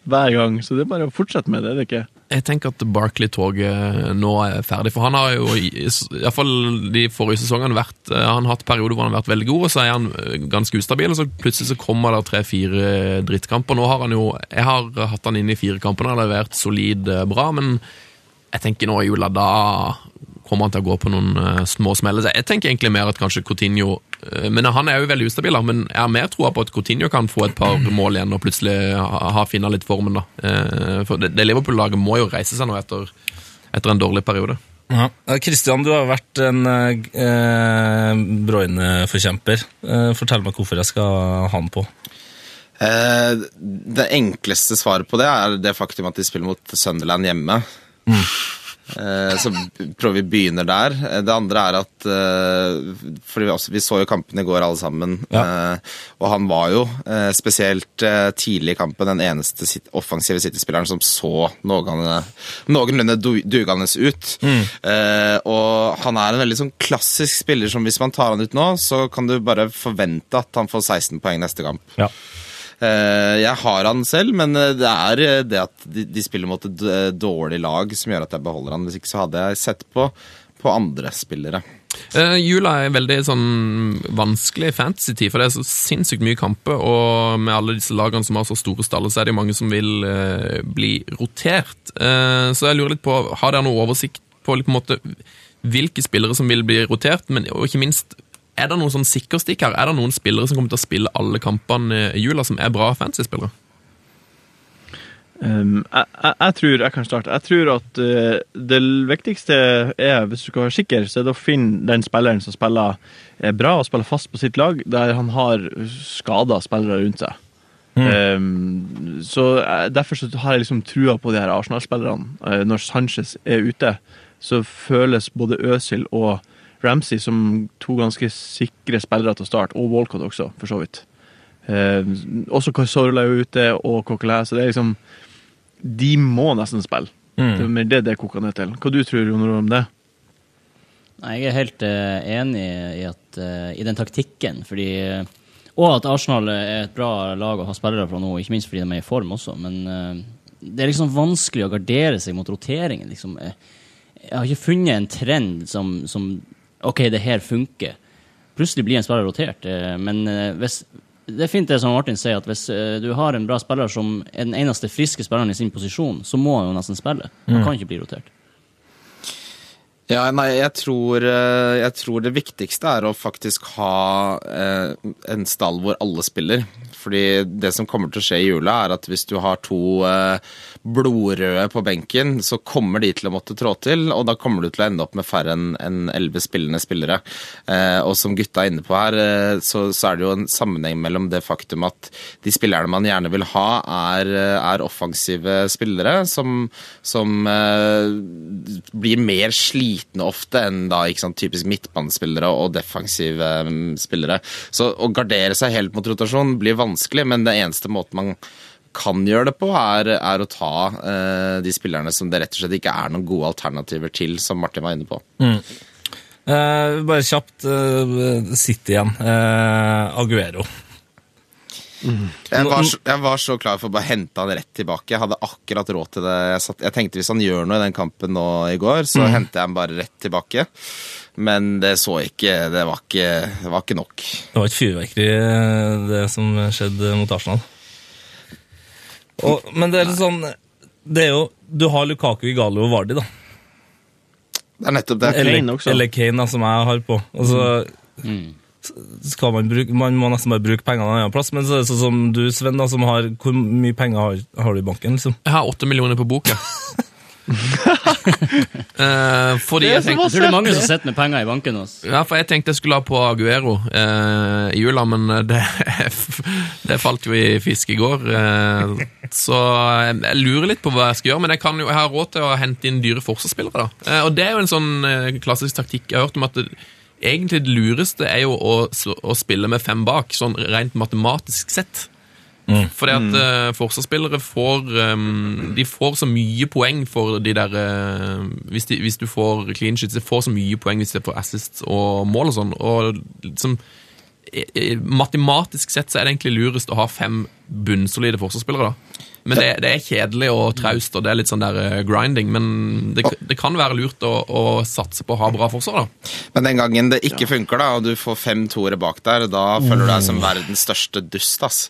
Hver gang. Så det er bare å fortsette med det, er det ikke? Jeg tenker at Barkley-toget nå er ferdig, for han har jo iallfall de forrige sesongene vært eh, Han har hatt perioder hvor han har vært veldig god, og så er han eh, ganske ustabil, og så plutselig så kommer det tre-fire drittkamper. Nå har han jo Jeg har hatt han inne i fire kamper, han har levert solid eh, bra, men jeg tenker nå jula, da kommer han til å gå på noen uh, små smeller. Så Jeg tenker egentlig mer at kanskje Coutinho uh, Men han er jo veldig ustabil, da, men jeg har mer troa på at Coutinho kan få et par mål igjen og plutselig ha, ha finna litt formen. da. Uh, For det, det Liverpool-laget må jo reise seg nå etter, etter en dårlig periode. Ja. Kristian, du har vært en eh, Broyne-forkjemper. Eh, fortell meg hvorfor jeg skal ha han på. Eh, det enkleste svaret på det er det faktum at de spiller mot Sunderland hjemme. Eh, så prøver vi begynner der. Eh, Det andre er at For fordi vi, også, vi så jo kampen i går alle sammen, Ja. og han var jo eh, spesielt eh, tidlig i kampen den eneste offensive City-spilleren som så noenlunde, noenlunde dugende ut. Mm. og han er en veldig sånn klassisk spiller som hvis man tar han ut nå, så kan du bare forvente at han får 16 poeng neste kamp. Ja. Eh, Jeg har han selv, men eh, det er eh, det at de, spiller mot et dårlig lag som gjør at jeg beholder han. Hvis ikke så hadde jeg sett på, på andre spillere. Uh, jula er veldig sånn vanskelig fantasy-tid, for det er så sinnssykt mye kamper, og med alle disse lagene som har så store staller, så er det mange som vil uh, bli rotert. Uh, så jeg lurer litt på, har dere noe oversikt på på måte hvilke spillere som vil bli rotert, men og ikke minst er det noen sånn sikkerstikk her? Er det noen spillere som kommer til å spille alle kampene i jula, som er bra fancy-spillere? Um, jeg, jeg, jeg tror jeg kan starte. Jeg tror at uh, det viktigste er, hvis du skal være sikker, så er det å finne den spilleren som spiller er bra og spiller fast på sitt lag, der han har skada spillere rundt seg. Um, så uh, Derfor så har jeg liksom trua på de her Arsenal-spillerne. Uh, når Sanchez er ute, så føles både Øsil og Ramsey som to ganske sikre spillere til å starte, og Walcott også, for så vidt. Eh, også Cazorla er ute, og Coquelin, så det er liksom de må nesten spille. Det er mer det det koker ned til. Hva du tror du om det? Nei, Jeg er helt uh, enig i, at, uh, i den taktikken, fordi eh, Og at Arsenal er et bra lag å ha spillere fra nå, ikke minst fordi de er i form også. Men det er liksom vanskelig å gardere seg mot roteringen. Liksom. Jeg, jeg har ikke funnet en trend som, som OK, det her funker. Plutselig blir en spiller rotert, eh, men eh, hvis det er fint det som Martin sier, at hvis eh, du har en bra spiller som er den eneste friske spilleren i sin posisjon, så må han jo nesten spille. Han kan ikke bli rotert. Ja, nei, jeg tror, eh, jeg tror det viktigste er å faktisk ha eh, en stall hvor alle spiller. Fordi det som kommer til å skje i jula, er at hvis du har to eh, blodrøde på benken, så kommer de til å måtte trå til, og da kommer du til å ende opp med færre enn elleve spillende spillere. Og som gutta er inne på her, så, så er det jo en sammenheng mellom det faktum at de spillerne man gjerne vil ha, er, er offensive spillere som, som blir mer slitne ofte enn da ikke sant, typisk midtbanespillere og defensive mm, spillere. Så å gardere seg helt mot rotasjon blir vanskelig, men det eneste måten man kan gjøre det på, er, er å ta eh, de spillerne som det rett og slett ikke er noen gode alternativer til, som Martin var inne på. Eh, bare kjapt uh, sitt igjen. Eh, Jeg var, så, jeg var så klar for å bare hente han rett tilbake. Jeg hadde akkurat råd til det. Jeg, satt, jeg tenkte hvis han gjør noe i den kampen nå i går, så henter jeg han bare rett tilbake. Men det så ikke Det var ikke, det var ikke nok. Det var et fyrverkeri, det som skjedde mot Arsenal. Og, men det er litt sånn Det er jo Du har Lukaku, Igalo og Vardi, da. Det er nettopp det. Eller, Kane også. eller Kane, da, som jeg har på. Og så skal man bruke Man må nesten bare bruke pengene en annen plass. Men så er det sånn som du, Sven, da, som har Hvor mye penger har, har du i banken, liksom? Jeg har åtte millioner på boka. uh, fordi jeg tenkte tror det er mange som sitter med penger i banken. Også. Ja, for jeg tenkte jeg skulle ha på Aguero uh, i jula, men det, det falt jo i fisk i går. Uh, så jeg, jeg lurer litt på hva jeg skal gjøre, men jeg, kan jo, jeg har råd til å hente inn dyre forsvarsspillere. Eh, og det er jo en sånn eh, klassisk taktikk. Jeg har hørt om at det, egentlig det lureste er jo å, å spille med fem bak, sånn rent matematisk sett. Fordi at eh, forsvarsspillere får um, De får så mye poeng for de der uh, hvis, de, hvis du får clean sheets, de får så mye poeng hvis de får assist og mål og sånn. Og liksom eh, Matematisk sett så er det egentlig lurest å ha fem bunnsolide forsvarsspillere. da. Men det, det er kjedelig og traust, og det er litt sånn der eh, grinding. Men det, det kan være lurt å, å satse på å ha bra forsvar, da. Men den gangen det ikke funker, da, og du får fem toere bak der, da føler du deg som verdens største dust, ass.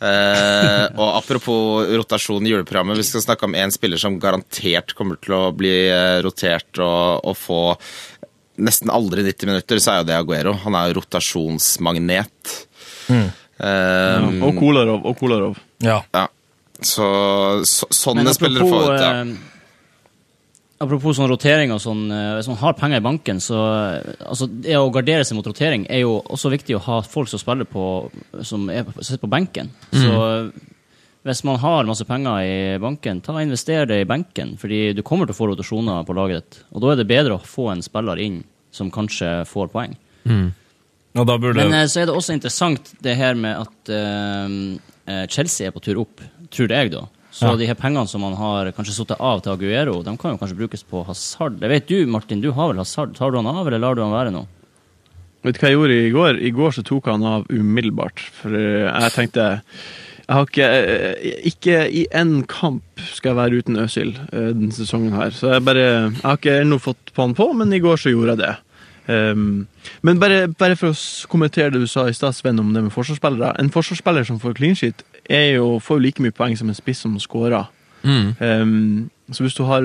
Eh, og apropos rotasjon i juleprogrammet, vi skal snakke om en spiller som garantert kommer til å bli eh, rotert og, og få nesten aldri 90 minutter, så er jo det Aguero. Han er jo rotasjonsmagnet. Eh, Og Kolarov. Og Kolarov. Ja. ja. Så, så sånne apropos, spillere får ut, ja. eh, apropos sånn rotering og sånn, eh, hvis man har penger i banken, så eh, altså, det å gardere seg mot rotering er jo også viktig å ha folk som spiller på som er, på- sitter på benken. Så eh, hvis man har masse penger i banken, ta og invester det i benken, fordi du kommer til å få rotasjoner på laget ditt. Og da er det bedre å få en spiller inn som kanskje får poeng. Og da burde Men så er det også interessant det her med at eh, eh, Chelsea er på tur opp, tror jeg da. Så Ja. de her pengene som man har kanskje satt av til Aguero, de kan jo kanskje brukes på hasard. Jeg vet du, Martin, du har vel hasard. Tar du han av, eller lar du han være nå? Vet du hva jeg gjorde i går? I går så tok han av umiddelbart. For eh, jeg tenkte jeg har ikke, eh, ikke i én kamp skal jeg være uten Øsil eh, denne sesongen her. Så jeg bare Jeg har ikke ennå fått på han på, men i går så gjorde jeg det. Um, men bare, bare for å kommentere det du sa i stad, Sven, om det med forsvarsspillere. En forsvarsspiller som får clean sheet, jo, får jo like mye poeng som en spiss som scorer. Mm. Um, så hvis du har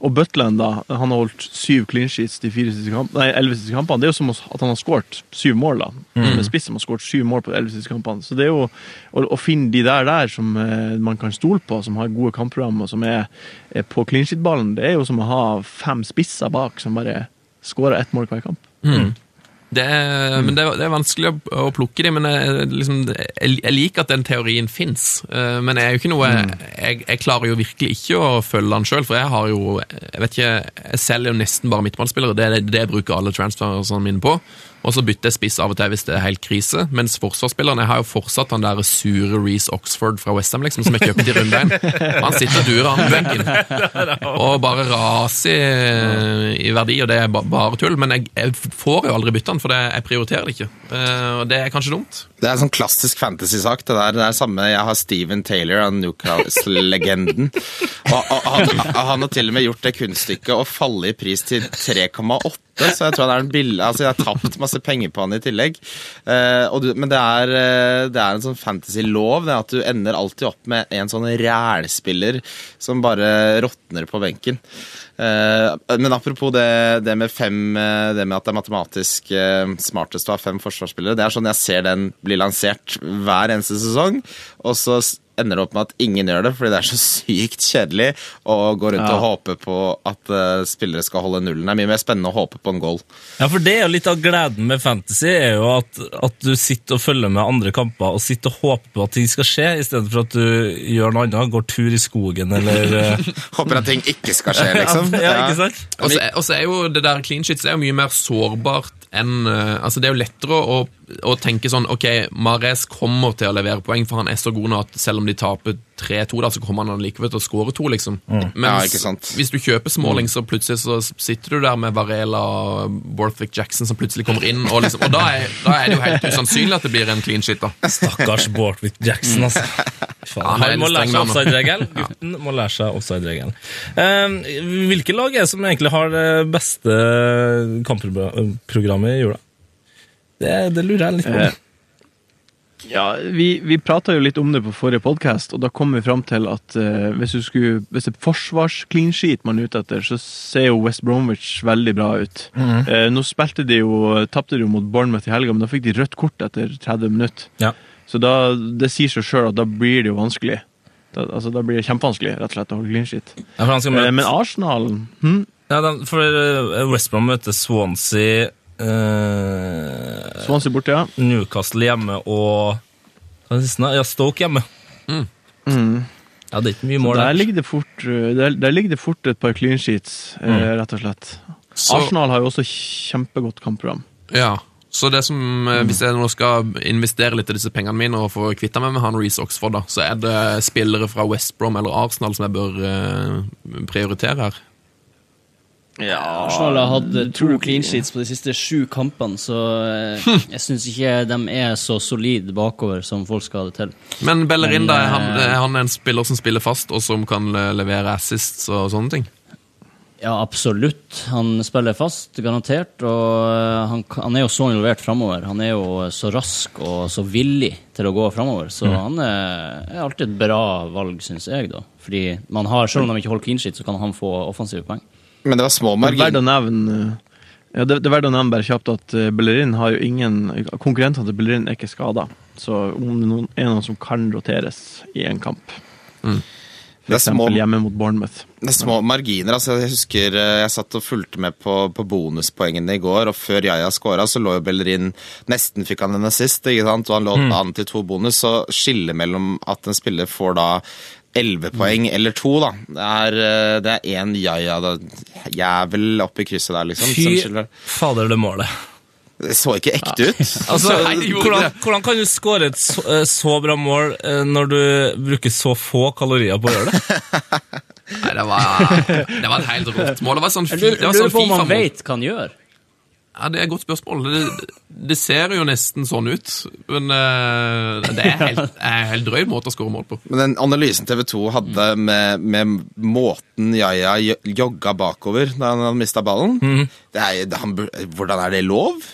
Og Butland, da, han har holdt syv clean sheets de fire siste kampene, nei, elleve siste kampene. Det er jo som at han har skåret syv mål, da. Med spiss som har skåret syv mål på de elleve siste kampene. Så det er jo å, å finne de der der som eh, man kan stole på, som har gode kampprogram, og som er, er på clean sheet-ballen, det er jo som å ha fem spisser bak som bare skårer ett mål hver kamp. Det er, men det er, det er vanskelig å, å plukke dem, men jeg, liksom, jeg, jeg liker at den teorien fins. Men jeg er jo ikke noe jeg, jeg klarer jo virkelig ikke å følge den sjøl, for jeg har jo Jeg vet ikke, jeg selger jo nesten bare midtbanespillere. Det er det jeg bruker alle transferene mine på. Og så bytter jeg spiss av og til hvis det er helt krise. Mens forsvarsspillerne Jeg har jo fortsatt han der sure Reece Oxford fra Westham, liksom, som jeg kjøpte i runde én. Han sitter og durer, han benken. Og bare raser i, i verdi, og det er bare tull. Men jeg, får jo aldri bytte han, for jeg prioriterer det ikke. Eh, Og det er kanskje dumt. Det er en sånn klassisk fantasy-sak. Det der, det er samme, Jeg har Steven Taylor, Newcastle-legenden. Han, han har til og med gjort det kunststykket å falle i pris til 3,8. Så jeg tror han er en bill, altså jeg har tapt masse penger på han i tillegg. Uh, du, men det er, eh, det er en sånn fantasy-lov, det at du ender alltid opp med en sånn rælspiller som bare råtner på benken. Uh, men apropos det, det med fem Det med at det er matematisk uh, smartest å ha fem forsvarsspillere. Det er sånn jeg ser den bli lansert hver eneste sesong, og så ender det opp med at ingen gjør det, fordi det er så sykt kjedelig å gå rundt Ja. og håpe på at uh, spillere skal holde nullen. Det er mye mer spennende å håpe på en goal. Ja, for det er jo litt av gleden med fantasy, er jo at, at du sitter og følger med andre kamper og sitter og håper på at ting skal skje, i stedet for at du gjør noe annet, går tur i skogen eller uh... Håper at ting ikke skal skje, liksom. Ja, ikke sant? Er- og så er jo det der clean sheets er jo mye mer sårbart enn uh, Altså, det er jo lettere å, å tenke sånn Ok, Mares kommer til å levere poeng, for han er så god nå at selv om de taper 3-2, da, så kommer han likevel til å skåre to, liksom. men Ja, hvis du kjøper Smalling, så plutselig så sitter du der med Varela og Borthwick Jackson som plutselig kommer inn, og, liksom, og da, er, da er det jo helt usannsynlig at det blir en clean shit, da. Stakkars Borthwick Jackson, altså. Faen, han må lære seg offside-regelen. Gutten må lære seg offside-regelen. Eh, hvilke lag er det som egentlig har det beste kampprogrammet i jula? Det, det lurer jeg litt på. Eh, Ja, Vi, vi prata jo litt om det på forrige podkast, og da kom vi fram til at eh, hvis, du skulle, hvis det er forsvars-clean sheet man er ute etter, så ser jo West Bromwich veldig bra ut. Eh, nå spilte de jo, tapte de jo mot Bournemouth i helga, men da fikk de rødt kort etter 30 minutter. Ja. Så da, det sier seg sjøl at da blir det jo vanskelig. Da, altså, da blir det kjempevanskelig rett og slett å holde clean sheet. Ja, Eh, men Arsenal hm? ja, den, for eh, West Brom møter Swansea, eh, Swansea borte, ja. Newcastle hjemme og? Ja, Stoke hjemme. Mm. Ja, det er ikke mye mål Der der. ligger, det fort, eh, der, der ligger det fort et par clean sheets, eh, rett og slett. Så- Arsenal har jo også kjempegodt kampprogram. Ja, så det som, eh, hvis jeg nå skal investere litt av disse pengene mine og få kvitta meg med han Reece Oxford, da, så er det spillere fra West Brom eller Arsenal som jeg bør eh, prioritere her. Arsenal har hatt eh, to clean sheets på de siste sju kampene, så eh, jeg syns ikke de er så solide bakover som folk skal ha det til. Men Bellerinda, Men, er han, eh, er han en spiller som spiller fast, og som kan levere assists og sånne ting? Ja, absolutt. Han spiller fast, garantert. Og han, han er jo så involvert framover. Han er jo så rask og så villig til å gå framover. Så han er, er alltid et bra valg, syns jeg, da. Fordi man har, selv om de ikke holder clean sheet, så kan han få offensive poeng. Men det var små er marginer. eh, ja, det, det er verdt å nevne bare kjapt at eh, Bellerin har jo ingen Konkurrentene til Bellerin er ikke skada. Så om det noen, er noen som kan roteres i en kamp, mm. eksempel hjemme mot Bournemouth det er små marginer. altså Jeg husker eh, jeg satt og fulgte med på, på bonuspoengene i går, og før Jaja skåra, så lå jo Bellerin Nesten fikk han en assist, ikke sant? og han lå an til to bonus. Så skillet mellom at en spiller får da 11 poeng eller to, da. Det er, eh, det er én Yaya-jævel oppi krysset der, liksom. Fy fader, det målet. Det så ikke ekte ut. Altså, hvordan, hvordan kan du skåre et så, eh, så bra mål eh, når du bruker så få kalorier på å gjøre det? Nei, det var, det var et helt rått mål. Det var sånn, det var lurer sånn på om han FIFA-mål. vet hva han gjør. Ja, Det er et godt spørsmål. Det, det ser jo nesten sånn ut, men eh, det er helt, en helt drøy måte å skåre mål på. Men den analysen TV 2 hadde med, med måten Yaya jo- jogga bakover da han hadde mista ballen det er, det- han, Hvordan er det lov?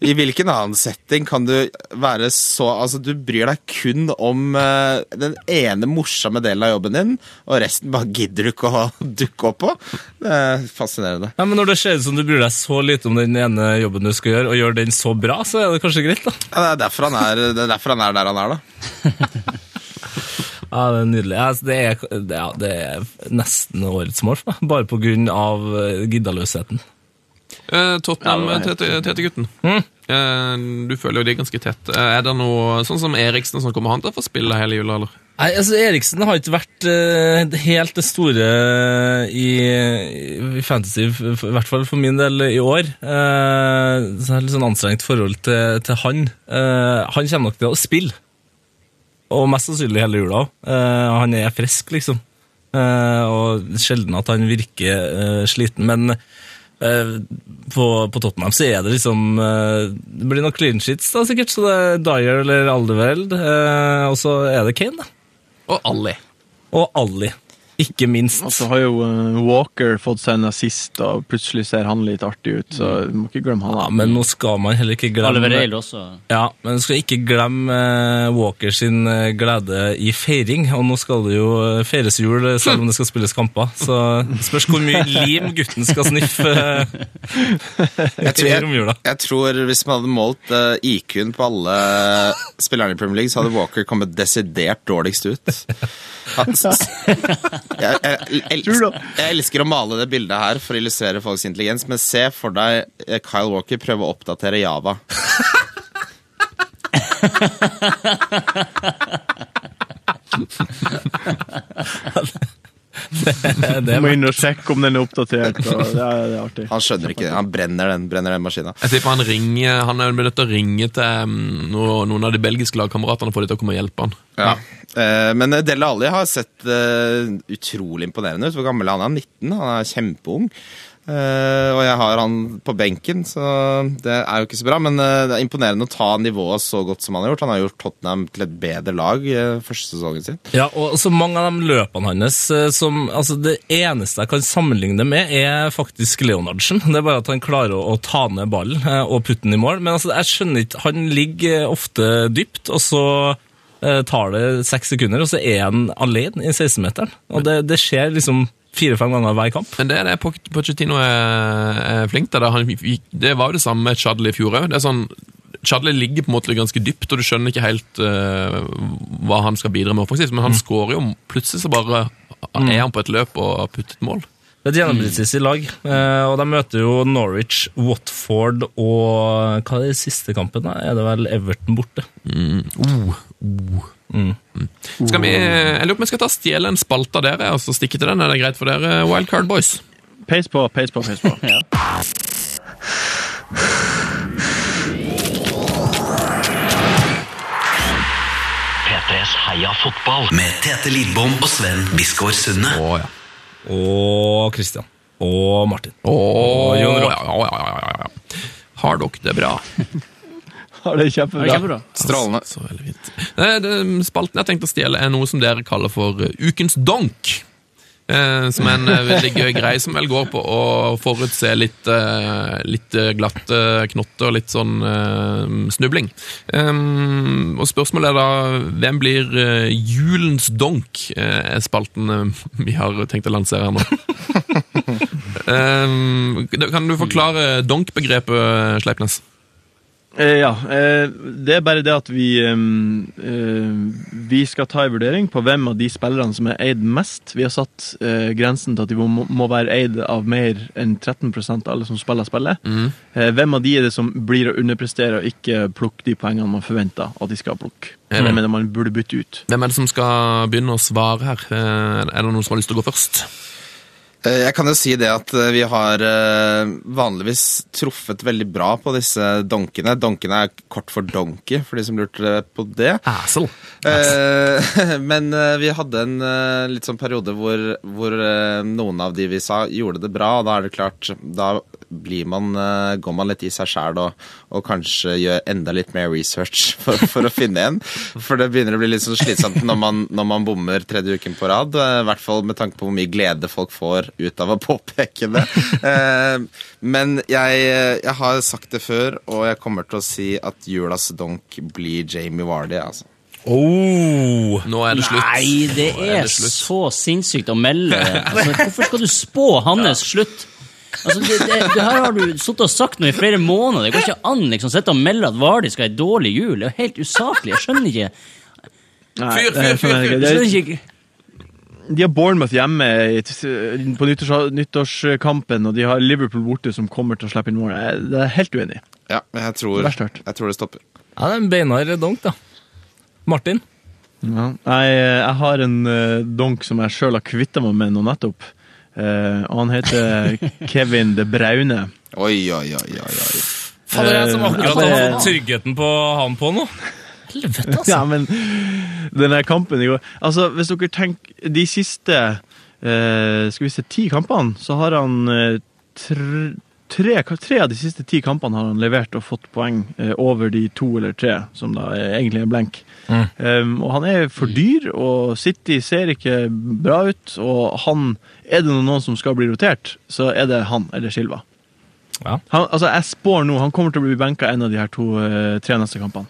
I hvilken annen setting kan du være så Altså, du bryr deg kun om uh, den ene morsomme delen av jobben din, og resten bare gidder du ikke å dukke opp på. Det er fascinerende. Ja, men Når det ser ut som du bryr deg så lite om den ene jobben du skal gjøre, og gjør den så bra, så er det kanskje greit, da. Ja, det, er derfor han er, det er derfor han er der han er, da. Ja, Det er nydelig. Ja, altså, det, er, det, er, det er nesten årets mål bare på grunn av eh, giddaløsheten. Eh, Tottenham, var Tete- Tete-gutten. Mm. Eh, du føler jo de er ganske tett. Eh, er det noe sånn som Eriksen som kommer han til å få spille hele jula, eller? Nei, altså Eriksen har ikke vært uh, helt det store i, i Fantasy, i hvert fall for min del i år. Uh, så jeg har litt sånn anstrengt forhold til, til han. Uh, han kommer nok til å spille, og mest sannsynlig hele jula òg. han er frisk, liksom. Eh, og sjelden at han virker eh, sliten, men eh, på, på Tottenham så er det liksom eh, Det blir noen clean sheets, da, sikkert. Så det er Dyer eller Aldeveld, eh, og så er det Kane, da. Og Ali. Og Ali, ikke minst. Og så har jo eh, Walker fått seg en assist, og plutselig ser han litt artig ut, så du må ikke glemme han. Ja, men nå skal man heller ikke glemme Alvereil også. Ja, men du skal ikke glemme eh, Walker sin eh, glede i feiring. Og nå skal det jo feires jul, selv om det skal spilles kamper. Så spørs hvor mye lim gutten skal sniffe Jeg tror, i jeg, romjula. jeg tror hvis man hadde målt IQ-en på alle spillerne i Premier League, så hadde Walker kommet desidert dårligst ut. Han- Jeg, jeg, elsker, jeg elsker å male det bildet her for å illustrere folks intelligens, men se for deg eh, Kyle Walker prøve å oppdatere Java. Det må inn og sjekke om den er oppdatert, og det er, det er artig. Han skjønner ikke det. Han brenner den, brenner den maskina. Jeg tipper han ringer, han er nødt til å ringe til mm, noen av de belgiske lagkameratene for de til å komme og hjelpe han. Ja. ja. men Della Dele Alli har sett eh, utrolig imponerende ut. Hvor gammel er han? Han er 19, han er kjempeung. Eh, og jeg har han på benken, så det er jo ikke så bra. Men uh, det er imponerende å ta nivået så godt som han har gjort. Han har gjort Tottenham til et bedre lag uh, første sesongen sin. Ja, og så mange av de løpene hans som Altså, det eneste jeg kan sammenligne med, er faktisk Leonardsen. Det er bare at han klarer å, å ta ned ballen og putte den i mål. Men altså, jeg skjønner ikke Han ligger ofte dypt, og så tar det seks sekunder, og så er han alene i 16-meteren. Og det, det skjer liksom fire-fem ganger hver kamp. Men det er det Pochettino er, er flink til. Det, det var jo det samme med Chadley i fjor òg. Sånn, Chadley ligger på en måte ganske dypt, og du skjønner ikke helt uh, hva han skal bidra med offensivt, men han skårer jo plutselig så bare er han på et løp og har puttet mål. Det er et gjennombruddssist lag, eh, og de møter jo Norwich, Watford og Hva er det siste kampen? da? Er det vel Everton borte? Skal vi, jeg lurer på om vi skal ta stjele en spalte av dere og så stikke til den. Er det greit for dere, Wildcard Boys? Peis på, peis på, peis på. P3s Heia fotball med Tete Lidbom og Sven Biskår Sunde. Å ja. Og Christian. Og Martin. Og Jon ja, Roar. ja, ja, ja, ja, ja. Har dere det bra? Ja, det er kjempebra. Kjempebra. Strålende. Så veldig fint. Eh, Spalten jeg har tenkt å stjele, er noe som dere kaller for eh, Ukens donk. Eh, som er en veldig gøy greie som vel går på å forutse litt, eh, litt glatte knotter og litt sånn eh, snubling. Og spørsmålet er da hvem blir julens donk? eh, er spalten vi har tenkt å lansere her nå. kan du forklare donk-begrepet, Sleipnes? Eh, ja, eh, det er bare det at vi eh, Vi skal ta en vurdering på hvem av de spillerne som er eid mest. Vi har satt eh, grensen til at de må, være eid av mer enn 13% av alle som spiller spillet. Eh, hvem av de er det som blir å underprestere og ikke plukke de poengene man forventer at de skal plukke? Mm. Hvem er det man burde bytte ut? Hvem er det som skal begynne å svare her? Er det noen som har lyst til å gå først? Eh, Jeg kan jo si det at eh, vi har eh, vanligvis truffet veldig bra på disse donkene. Donkene er kort for donkey, for de som lurte på det. Assel. Men vi hadde en litt sånn periode hvor, hvor noen av de vi sa, gjorde det bra. Og da er det klart Da man, eh, går man litt i seg sjæl og, og kanskje gjør enda litt mer research for, for å finne en. For det begynner å bli litt sånn slitsomt når man, når man bommer tredje uken på rad. eh, I hvert fall med tanke på hvor mye glede folk får ut av å påpeke det. Eh, Men jeg, jeg har sagt det før, og jeg kommer til å si at julas donk blir Jamie Vardy. altså. Oh. Nå er det slutt. Nei, det er er det slutt. så sinnssykt å melde. Altså, hvorfor skal du spå hans slutt? Altså, det, det, det her har du sittet og sagt nå i flere måneder. Det går ikke an liksom, sitte og melde at Vardi skal ha ei dårlig jul. Det er jo helt usaklig. Jeg skjønner ikke. Nei, Fyr, fyr, fyr, ikke. De har Bournemouth hjemme på nyttårs, nyttårskampen, og de har Liverpool borte som kommer til å slippe inn mål. Jeg- Det er helt uenig. Ja, men jeg tror, jeg tror det stopper. Ja, det er en beinhard donk, da. Martin? Ja. Jeg, jeg har en eh, donk som jeg sjøl har kvitta meg med nå nettopp. Eh, og han heter Kevin De Braune. Oi, oi, oi, oi. oi. Faen, det er jeg som akkurat altså- har fått tryggheten på han på nå. Helvete, altså. Ja, men den der kampen i går Altså, hvis dere tenker De siste uh, Skal vi se, ti kampene, så har han uh, tre, tre, tre av de siste ti kampene har han levert og fått poeng eh, over de to eller tre, som da er, egentlig er blenk. Mm. Um, og han er for dyr, og City ser ikke bra ut. Og han Er det noen som skal bli rotert, så er det han eller Silva. Ja. Han, altså, jeg spår nå han kommer til å bli benka en av de her to, eh, tre neste kampene.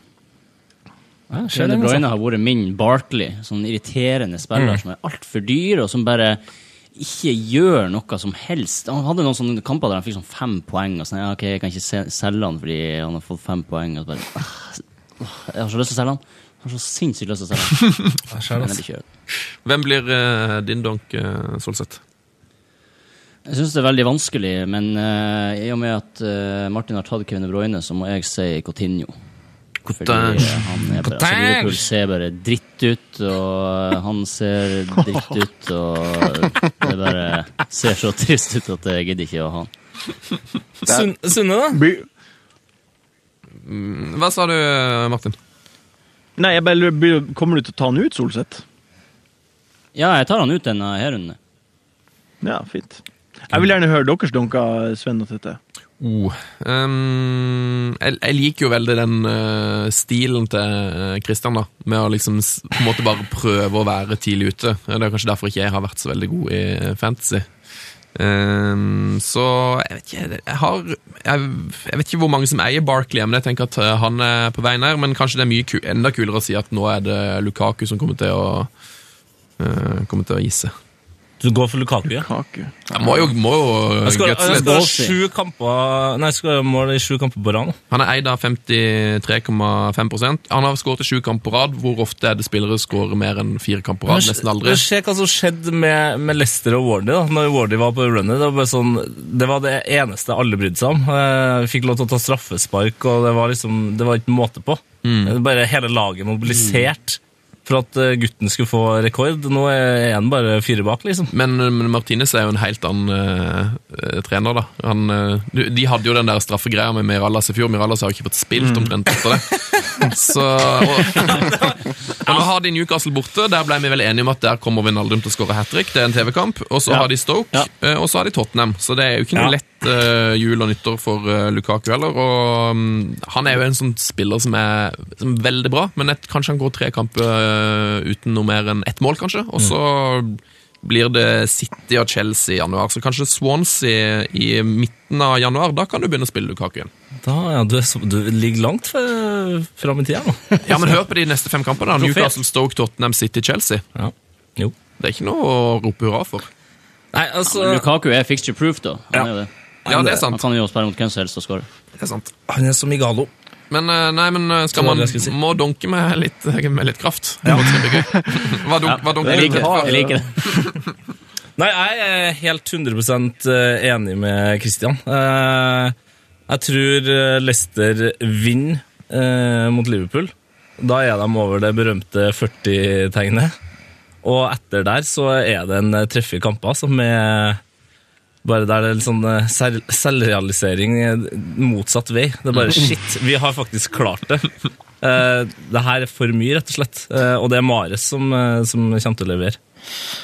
Ja, det, De altså. Bruyne har vært min Barkley, sånn irriterende spiller Mm. som er altfor dyr, og som bare ikke gjør noe som helst. Han hadde noen sånne kamper der han fikk sånn fem poeng, og sånn, ja, ok, jeg kan ikke selge han fordi han har fått fem poeng, og så bare, ah, jeg har så lyst til å selge han. Jeg har så sinnssykt lyst til å selge han. jeg jeg altså. Hvem blir uh, din donk, uh, Solseth? Jeg syns det er veldig vanskelig, men uh, i og med at uh, Martin har tatt Kevin De Bruyne, så må jeg si Coutinho. Fordi han er bare, altså, Liverpool ser bare dritt ut, og han ser dritt ut, og det bare ser så trist ut at jeg gidder ikke å ha han. Sun Sunne, da? Mm, Hva sa du, Martin? Nei, jeg bare lurer, Kommer du til å ta han ut, Solseth? Ja, jeg tar han ut denne her runden. Ja, fint. Jeg vil gjerne høre deres dunker, Sven og Tete. Oh, Um, jeg, jeg liker jo veldig den uh, stilen til Kristian Christian, da. Med å liksom på en måte bare prøve å være tidlig ute. Det er kanskje derfor ikke jeg har vært så veldig god i fantasy. Um, så jeg vet ikke jeg, har, jeg, jeg vet ikke hvor mange som eier Barkley, men jeg tenker at eh, han er på vei her. Men kanskje det er mye enda kulere å si at nå er det Lukaku som kommer til å uh, Kommer til å gi. Du går for Lukaku, ja? Lukaku. Jeg må jo, må jo Jeg skal, gutse jeg litt. skal ha sju kamper Nei, jeg skal ha mål i sju kamper på rad nå. Han er eid av 53,5% Han har skåret i sju kamper på rad. Hvor ofte er det spillere skårer mer enn fire kamper på rad? Nesten aldri. Men Se hva som skjedde med, med Leicester og Wardy da Når Wardy var på runnet. Det var, sånn, det var det eneste alle brydde seg om. Vi Fikk lov til å ta straffespark, og det var liksom Det var ikke måte på. Det var Bare hele laget mobilisert for at eh, gutten skulle få rekord. Nå er han bare fire bak, liksom. Men, men Martinez er jo en helt annen eh, trener, da. Han, uh, de hadde jo den der straffegreia med Mirallas i fjor. Mirallas har jo ikke fått spilt omtrent etter det. Så, og, og nå har de Newcastle borte. Der ble vi vel enige om at der kommer Vinaldum til å skåre hat trick. Det er en TV-kamp. Og så Ja. har de Stoke, ja. og så har de Tottenham. Så det er jo ikke noe Ja. lett jul og nyttår for eh, Lukaku heller. Og um, han er jo en sånn spiller som er, som er veldig bra, men et, kanskje han går tre kamper eh, uten noe mer enn ett mål, kanskje. Og så blir det City og Chelsea i januar. Så kanskje Swansea i midten av januar. Da kan du begynne å spille Lukaku igjen. Da, ja, du, er så, du ligger langt fram i tida nå. Ja, men hør på de neste fem kampene. da. Newcastle, Stoke, Tottenham, City, Chelsea. Ja. Jo. Det er ikke noe å rope hurra for. Nei, altså Lukaku er fixture proof, da. Han, Ja. er det. Ja, det er han sant. kan jo spille mot hvem som helst og skåre. Det er sant. Han er som Igalo. Men eh, nei, men eh, skal man si. må donke med litt, med litt kraft. Ja. Hva dunk, hva dunker du med? Jeg liker det. Nei, jeg er helt 100% enig med Christian. Eh, Jeg tror eh, Leicester vinner eh, mot Liverpool. Da er de over det berømte 40-tegnet. Og etter der så er det en eh, treff i kamper som er bare der det er litt sånn eh, selvrealisering eh, motsatt vei. Det er bare shit, vi har faktisk klart det. Eh, det her er for mye, rett og slett. Og det er Mares som, som kommer til å levere.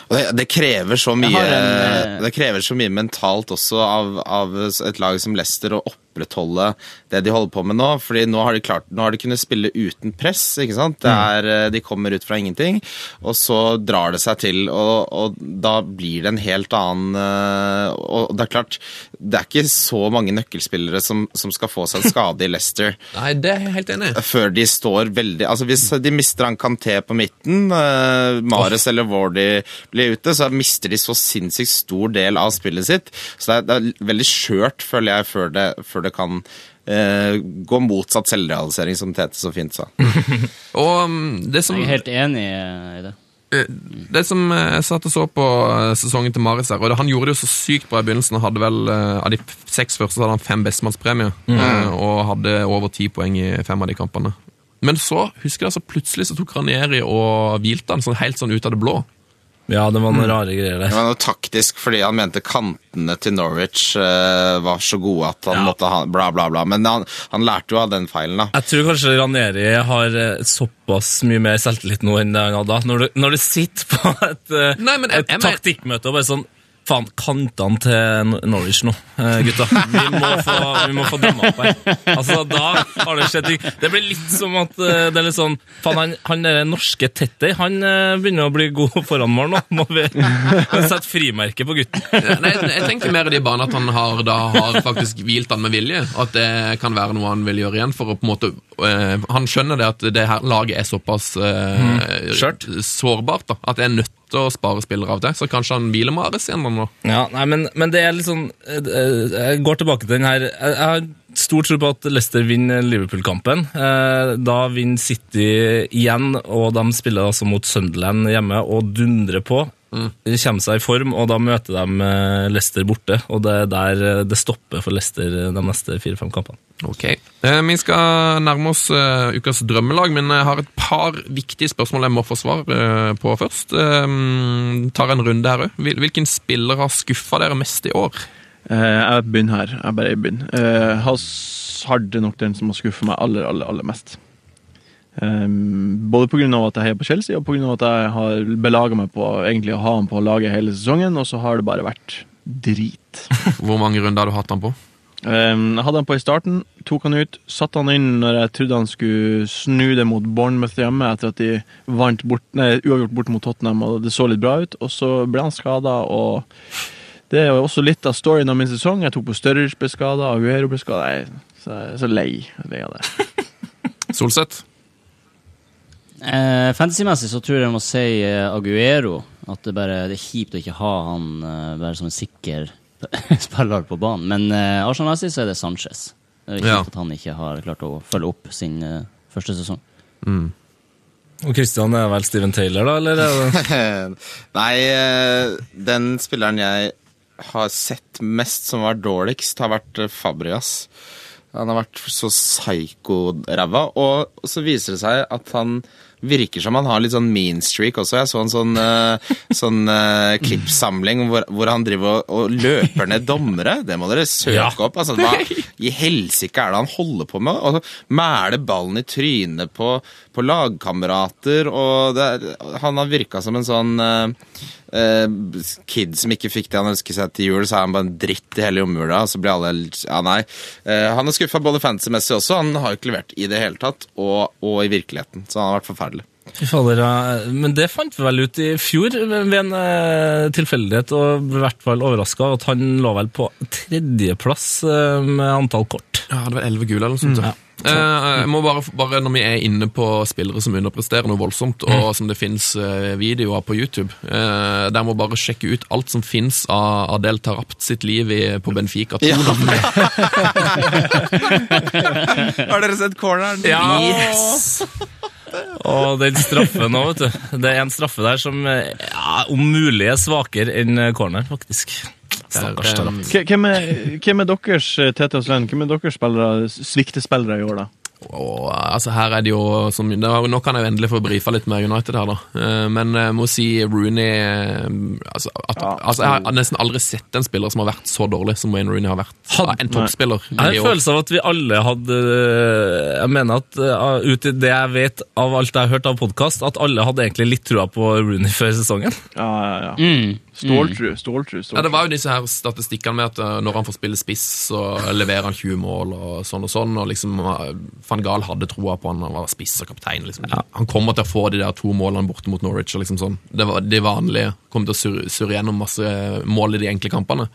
Og Det, det krever så mye en, Det krever så mye mentalt også av, av et lag som Leicester å opprettholde det de holder på med nå. fordi nå har de klart, nå har de kunnet spille uten press. ikke sant? Det er, eh, De kommer ut fra ingenting, og så drar det seg til. Og, og da blir det en helt annen eh, Og det er klart, det er ikke så mange nøkkelspillere som, som skal få seg en skade i Leicester Nei, det er jeg helt enig i. før de står veldig Altså Hvis de mister han Kanté på midten, uh, Mares eller Wardy blir ute, så mister de så sinnssykt stor del av spillet sitt. Så det er, det er veldig skjørt, føler jeg, før det, før det kan eh, gå motsatt selvrealisering, som Tete så fint sa. Og mm, det som Jeg er helt enig eh, i det. Eh, Det som eh, jeg satt og så på eh, sesongen til Maris her, og det, han gjorde det jo så sykt bra i begynnelsen. Han hadde vel, eh, Av de seks første så hadde han fem bestemannspremier, mm. og hadde over ti poeng i fem av de kampene. Men så husker jeg altså plutselig så tok Ranieri og hvilte han sånn helt sånn ut av det blå. Ja, det var noen rare greier der. Det var noe taktisk fordi han mente kantene til Norwich uh, var så gode at han Ja. måtte ha bla, bla, bla. Men han, han lærte jo av den feilen, da. Jeg tror kanskje Ranieri har eh, såpass mye mer selvtillit nå enn det han hadde. Når du, når du sitter på et, eh, Nei, men jeg- et jeg jeg, taktikkmøte og bare sånn Faen, kantene til Norwich nå, eh, gutta. Vi må få, vi må få dømme opp her. Altså, Da har det skjedd ting. Det blir litt som at eh, det er litt sånn Faen, han, han der norske Tettey, han eh, begynner å bli god foran mål nå. Må vi sette frimerke på gutten? Nei, jeg tenker mer i de banene at han har, da har faktisk hvilt han med vilje. At det kan være noe han vil gjøre igjen. for å på en måte eh, Han skjønner det at det her laget er såpass eh, mm. sårbart da, at det er nødt til å spare spillere av det. Så kanskje han hviler Mares igjen nå. Ja, nei, men, men det er litt sånn eh, eh, Jeg går tilbake til den her jeg har stor tro på at Leicester vinner Liverpool-kampen. Eh, Da vinner City igjen, og de spiller altså mot Sunderland hjemme og dundrer på. De kommer seg i form, og da møter de eh, Leicester borte. Og det er der eh, det stopper for Leicester eh, de neste fire-fem kampene. Ok. Eh, vi skal nærme oss ukas drømmelag, men jeg har et par viktige spørsmål jeg må få svar på først. Jeg tar en runde her òg. Hvilken spiller har skuffa dere mest i år? Eh, jeg begynner her. Jeg bare begynner. Hazard er nok den som har skuffet meg aller, aller, aller mest. Um, både pga. at jeg heier på Chelsea, og pga. at jeg har belaga meg på egentlig å ha han på laget hele sesongen, og så har det bare vært drit. Hvor mange runder har du hatt han på? Um, jeg hadde han på i starten, tok han ut, satte han inn når jeg trodde han skulle snu det mot Bournemouth hjemme etter at de vant bort, nei, uavgjort bort mot Tottenham, og det så litt bra ut. Og så ble han skada, og det er jo også litt av storyen av min sesong. Jeg tok på Sturridge ble skada, Aguero ble skada. Jeg er så, jeg er så lei, lei av det. Solseth? Eh, Fantasymessig så tror jeg jeg må si eh, Aguero. At det bare det er kjipt å ikke ha han eh, bare som en sikker spiller på banen. Men eh, Arsenal-messig så er det Sanchez. Det er kjipt Ja. at han ikke har klart å følge opp sin eh, første sesong. Og Christian er vel Steven Taylor, da? Eller? er Nei, eh, den spilleren jeg har sett mest som var dårligst, har vært Fabrias. Han har vært så psyko-ræva, og så viser det seg at han virker som han har litt sånn mean streak også. Jeg så en sånn, uh, sånn uh, klippsamling hvor, hvor han driver og, og løper ned dommere. Det må dere søke Ja. opp. Altså, hva i helsike er det han holder på med? Og mæle ballen i trynet på, på lagkamerater, og det er, han har virka som en sånn eh, eh, kid som ikke fikk det han ønsket seg til jul, så er han bare en dritt i hele jomjula. Så blir alle Ja, nei. Eh, han er skuffa både fantasy-messig også, han har jo ikke levert i det hele tatt, og, og i virkeligheten. Så han har vært forferdelig. Fy fader, ja. Men det fant vi vel ut i fjor ved en eh, tilfeldighet, og ble i hvert fall overraska at han lå vel på tredjeplass med antall kort. Ja, det var elleve gule eller noe sånt. ja. Eh, jeg må bare, bare Når vi er inne på spillere som underpresterer noe voldsomt, og som det fins videoer på YouTube eh, Der må bare sjekke ut alt som fins av Adel Tarapt sitt liv i, på Benfica 2. Har dere sett corneren? Yes! Og den straffen nå, vet du. Det er en straffe der som eh, ja, om mulig er svakere enn corneren, faktisk. Stakkars Hvem er, hvem er deres eh, Tete og Sven, hvem er deres spillere, sviktespillere i år, da? Og altså her er det jo som, det Nå kan jeg jo endelig få brifa litt med United her, da. Eh, Men jeg må si Rooney eh, altså, at, altså, Jeg har nesten aldri sett en spiller som har vært så dårlig som Wayne Rooney har vært. Had- en toppspiller. Jeg har en følelse av at vi alle hadde Jeg mener at ut i det jeg vet av alt jeg har hørt av podkast, at alle hadde egentlig litt trua på Rooney før sesongen. Ja, ja, ja. Mm. Ståltru, ståltru. Ja. Det var jo disse her statistikkene med at eh, når han får spille spiss, så leverer han 20 mål og sånn og sånn, og liksom eh, Van Gaal hadde troa på han, han var spiss og kaptein. liksom. Han kommer til å få de der to målene borte mot Norwich. og liksom sånn. Det var det vanlige. Kommer til å surre, surre gjennom masse mål i de enkle kampene.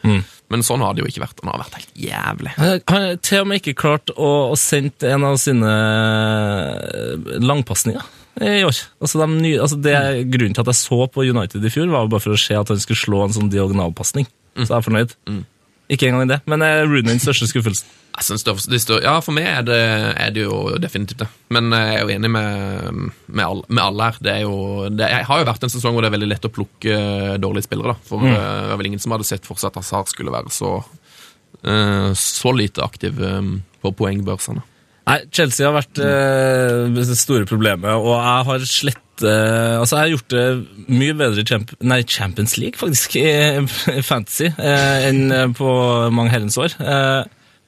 Men sånn har det jo ikke vært. Han har vært helt jævlig. Han han har til og med ikke klart å, å sende en av sine eh, langpasninger i år. Altså, de nye, altså det Grunnen til at jeg så på United i fjor, var jo bare for å se at han skulle slå en sånn diagonalpasning. Så jeg er fornøyd. Ikke engang det. Men er Rooney den største det står, ja, for meg er det, er det jo definitivt det. Men jeg er jo enig med, med, alle, med alle her. Det er jo, det har jo vært en sesong hvor det er veldig lett å plukke dårlige spillere. da. For mm. det var vel ingen som hadde sett for seg at Hazard skulle være så, eh, så lite aktiv eh, på poengbørsene. Nei, Chelsea har vært eh, det store problemet, og jeg har slett eh, Altså, jeg har gjort det mye bedre i Champ nei, Champions League, faktisk, i, i Fantasy, eh, enn eh, på mange herrens år. Eh,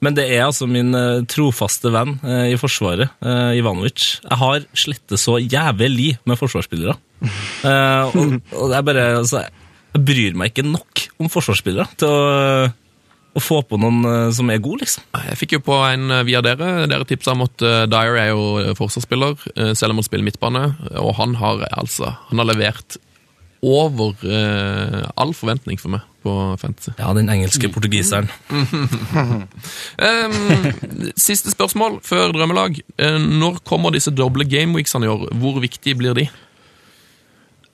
men det er altså min eh, trofaste venn i Forsvaret, Ivanovic. Jeg har slettet så jævlig med forsvarsspillere. Og, og er bare altså, Jeg bryr meg ikke nok om forsvarsspillere til å, å få på noen eh, som er god, liksom. Jeg fikk jo på en eh, via dere. Dere tipsa om at eh, Dyer er jo forsvarsspiller, selv om han spiller midtbane. Og han har altså Han har levert over eh, all forventning for meg på Fantasy. Ja, den engelske portugiseren. um, siste spørsmål før drømmelag. Når kommer disse doble gameweeksene i år? Hvor viktig blir de?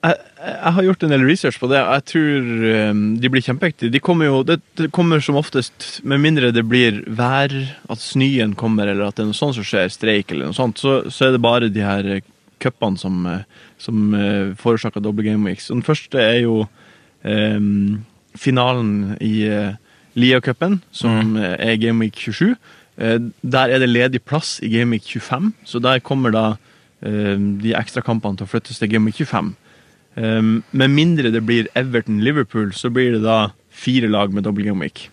Jeg, jeg har gjort en del research på det. Jeg tror um, de blir kjempeaktive. De kommer jo, det, kommer som oftest, med mindre det blir vær, at snøen kommer, eller at det er noe sånt som skjer, streik eller noe sånt, så, så er det bare de her eh, cupene som, eh, som uh, forårsaker doble gameweeks. Og Den første er jo um, finalen i uh, Lia-cupen, som mm. er gameweek 27. Eh, der er det ledig plass i gameweek 25, så der kommer da eh, de ekstrakampene til å flyttes til gameweek 25. Um, med mindre det blir Everton-Liverpool, så blir det da fire lag med dobbel gameweek.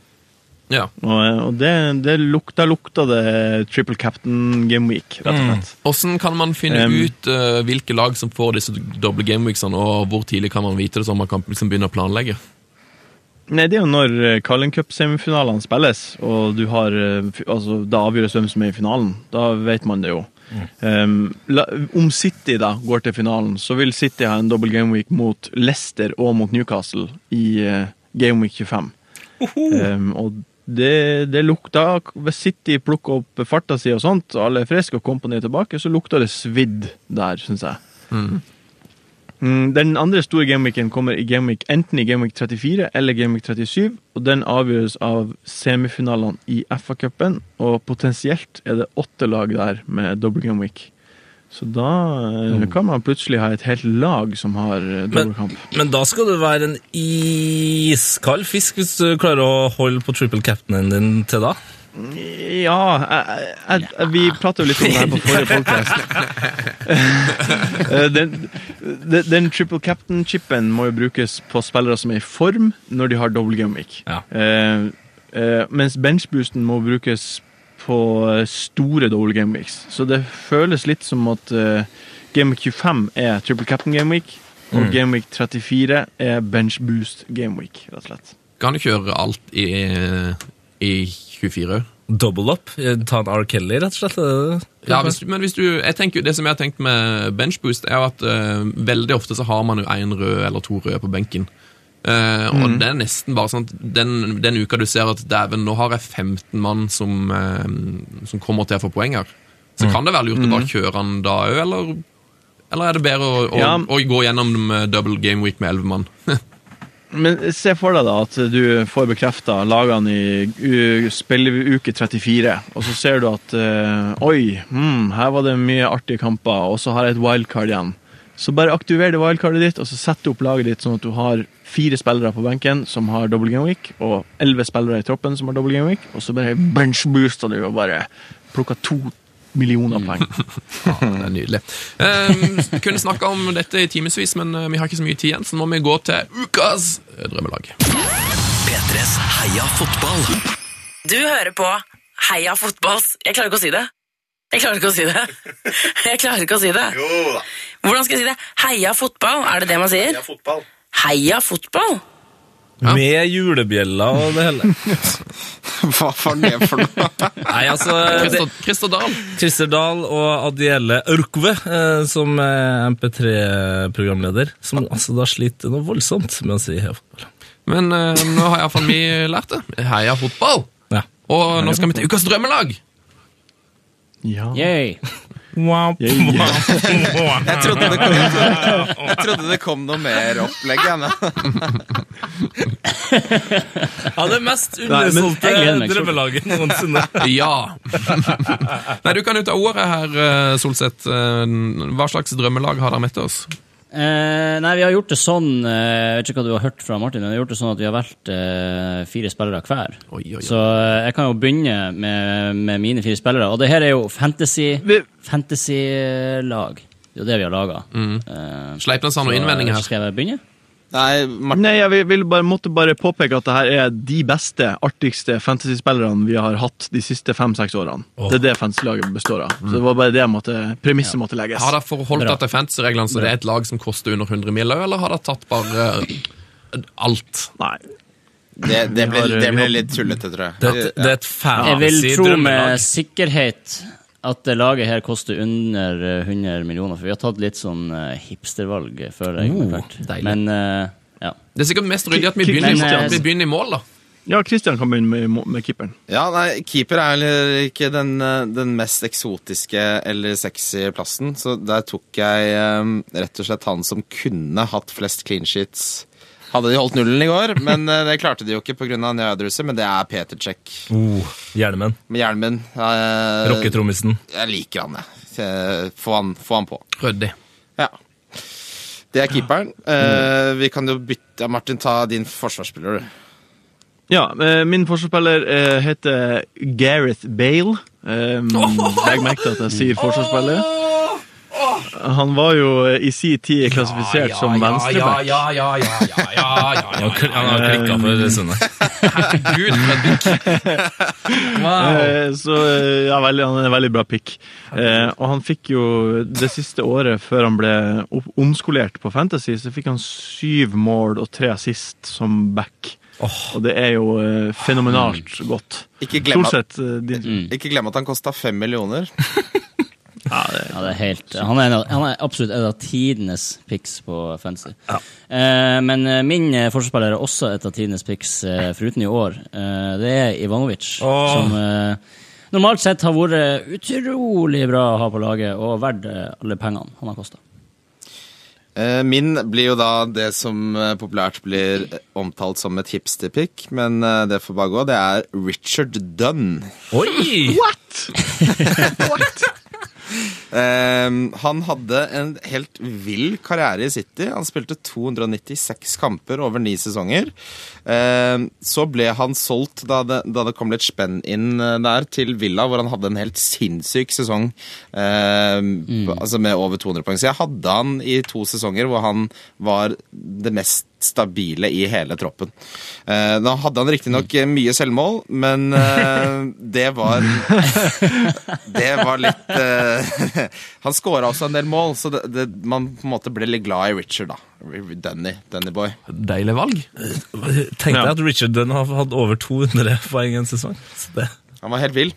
Ja. Og, og det, det lukta, lukta det triple captain gameweek, rett og slett. Hvordan kan man finne um, ut uh, hvilke lag som får disse doble gameweeksene, og hvor tidlig kan man vite det, så man kan liksom begynne å planlegge? Nei, det er jo når Carlin Carling Cup-semifinalene spilles, og du har eh, Altså, da avgjøres hvem som er i finalen. Da vet man det jo. Um, la, om City da går til finalen, så vil City ha en dobbel gameweek mot Leicester og mot Newcastle i uh, gameweek 25. Um, og det, det lukta Hvis City plukker opp farta si og sånt, og alle er friske og kompani er tilbake, så lukter det svidd der, syns jeg. Mm, Den andre store gameweeken kommer i gameweek, enten i gameweek 34 eller gameweek 37, og den avgjøres av semifinalene i FA-cupen, og potensielt er det åtte lag der med dobbel gameweek. Så da eh, kan man plutselig ha et helt lag som har dobbeltkamp. Men, men da skal du være en iskald fisk hvis du klarer å holde på triple captainen din til da. Ja, jeg, jeg, jeg, vi pratet jo litt om det her på forrige podcast. Eh, den, den, den triple captain-chipen må jo brukes på spillere som er i form når de har double gameweek. Ja. Uh, uh, mens benchboosten må brukes på store double gameweeks. Så det føles litt som at uh, gameweek 25 er triple captain gameweek, og gameweek 34 er benchboost gameweek, rett og slett. Kan du kjøre alt i, i 24 òg? Double up. eh, Ta en R. Kelly, rett og slett. er? Ja, hvis, men hvis du, jeg tenker, det som jeg har tenkt med benchboost, er at uh, veldig ofte så har man jo én rød eller to røde på benken. Eh, Og det er nesten bare sånn at den, den uka du ser at dæven, nå har jeg 15 mann som, uh, som kommer til å få poeng her, så kan det være lurt å bare kjøre han da òg, eller, eller er det bedre å, å, Ja. å gå gjennom eh, double game week med 11 mann? Men se for deg da at du får bekrefta lagene i spilleuke 34, og så ser du at eh, oi, hmm, her var det mye artige kamper, og så har jeg et wildcard igjen. Så bare aktiver det wildcardet ditt, og så sett opp laget ditt sånn at du har fire spillere på benken som har double game week, og elleve spillere i troppen som har double game week, og så bare benchbooster du og bare plukker to millioner poeng. Det er nydelig. Eh, kunne snakka om dette i timevis, men eh, vi har ikke så mye tid igjen, så nå må vi gå til ukas drømmelag. P3s Heia fotball. Du hører på Heia fotballs Jeg klarer ikke å si det. Jeg klarer ikke å si det. Jeg klarer ikke å si det. Jo da. Hvordan skal jeg si det? Heia fotball, er det det man sier? fotball. Heia fotball? Med julebjella og det hele. Hva var det for noe? Nei, altså det, Christer, Christer Dahl. Christer Dahl og Adiele Ørkve, eh, som er MP3-programleder, som altså da sliter noe voldsomt med å si heia fotball. Men eh, nå har iallfall vi lært det. Heia fotball! Ja. Og nå skal vi til ukas drømmelag. Ja. Yay. Jeg trodde det kom, jeg trodde det kom noe mer opplegg. Jeg. Ja, det mest undersolgte drømmelaget noensinne. Ja. Nei, du kan jo ta ordet her, eh, Solseth. Eh, Hva slags drømmelag har dere med til oss? Eh, nei, vi har gjort det sånn eh, Jeg vet ikke hva du har hørt fra Martin, men vi har gjort det sånn at vi har valgt eh, fire spillere hver. Oi, oi, oi. Så eh, jeg kan jo begynne med, med mine fire spillere. Og det her er jo fantasy-lag. fantasy-lag. det er jo det vi har laga. Mm. Sleipnes har noen innvendinger her. Skal jeg begynne? Nei, Martin, Nei, jeg vil, vil bare, måtte bare påpeke at det her er de beste, artigste fantasyspillerne vi har hatt de siste fem-seks årene. Oh. Det er det fantasylaget består av. Så det var bare det måtte, premisset måtte legges. Har dere forholdt dere til fantasy-reglene, så det er et lag som koster under 100 mill., eller har dere tatt bare eh, alt? Nei. det, det, ble, det ble litt tullete, tror jeg. Det, er et- det er et Jeg vil fancy tro med sikkerhet at det laget her koster under eh, 100 millioner. For vi har tatt litt sånn eh, hipstervalg føler jeg Oh. Men uh, ja. Det er sikkert mest ryddig at vi begynner, i Men, mål, eh, vi begynner i mål, da. Ja, Christian kan begynne med, med keeperen. Ja, nei, Keeper er heller ikke den, eh, den mest eksotiske eller sexy plassen, så der tok jeg um, rett og slett han som kunne hatt flest clean sheets. Hadde de holdt nullen i går, men eh, det klarte de jo ikke pga. Njadruset, men det er Peter Check Oh, hjelmen. med hjelmen. Uh, Rocketrommisen. Jeg liker han, jeg. Eh, Få han, få han på. Ryddig. Ja. Det er keeperen. Eh, vi kan jo bytte ja, Martin, ta din forsvarsspiller, du. Ja, eh, min forsvarsspiller eh, heter Gareth Bale. Um, Legg merke til at jeg sier forsvarsspiller. Han var jo eh, i si tid klassifisert som venstreback. Ja, ja, ja, ja, ja, ja, ja, Han har kl- han har klikka for Sunne. Herregud, Fredrik. Eh, Så eh, ja, veldig, han er en veldig bra pick. Eh, og han fikk jo det siste året før han ble omskolert på Fantasy, så fikk han syv mål og tre assist som back. Og det er jo eh, fenomenalt godt. Ikke glem at, Stort sett eh, Mm. ikke glem at han kosta fem millioner. Ja, det er helt Han er, av, han er absolutt en av tidenes picks på fantasy. Eh, men eh, min eh, forsvarsspiller er også et av tidenes picks, eh, foruten i år. Eh, det er Ivanovic, Oh. som eh, normalt sett har vært utrolig bra å ha på laget, og verdt alle pengene han har kosta. Eh, Min blir jo da det som populært blir omtalt som et hipsterpick, men det får bare gå. Det er Richard Dunn. Oi! Eh, han hadde en helt vill karriere i City. Han spilte 296 kamper over ni sesonger. Eh, så ble han solgt da det, da det kom litt spenn inn eh, der, til Villa, hvor han hadde en helt sinnssyk sesong. Eh, Altså med over 200 poeng. Så jeg hadde han i to sesonger hvor han var det mest stabile i hele troppen. Eh, da hadde han riktignok mye selvmål, men eh, det var Det var litt eh, Han skåra også en del mål, så det, det, man på en måte ble litt glad i Richard, da. Denny, Denny boy. Deilig valg. Tenk deg at Richard Dunn har hatt over 200 poeng en sesong. Så det. Han var helt vill.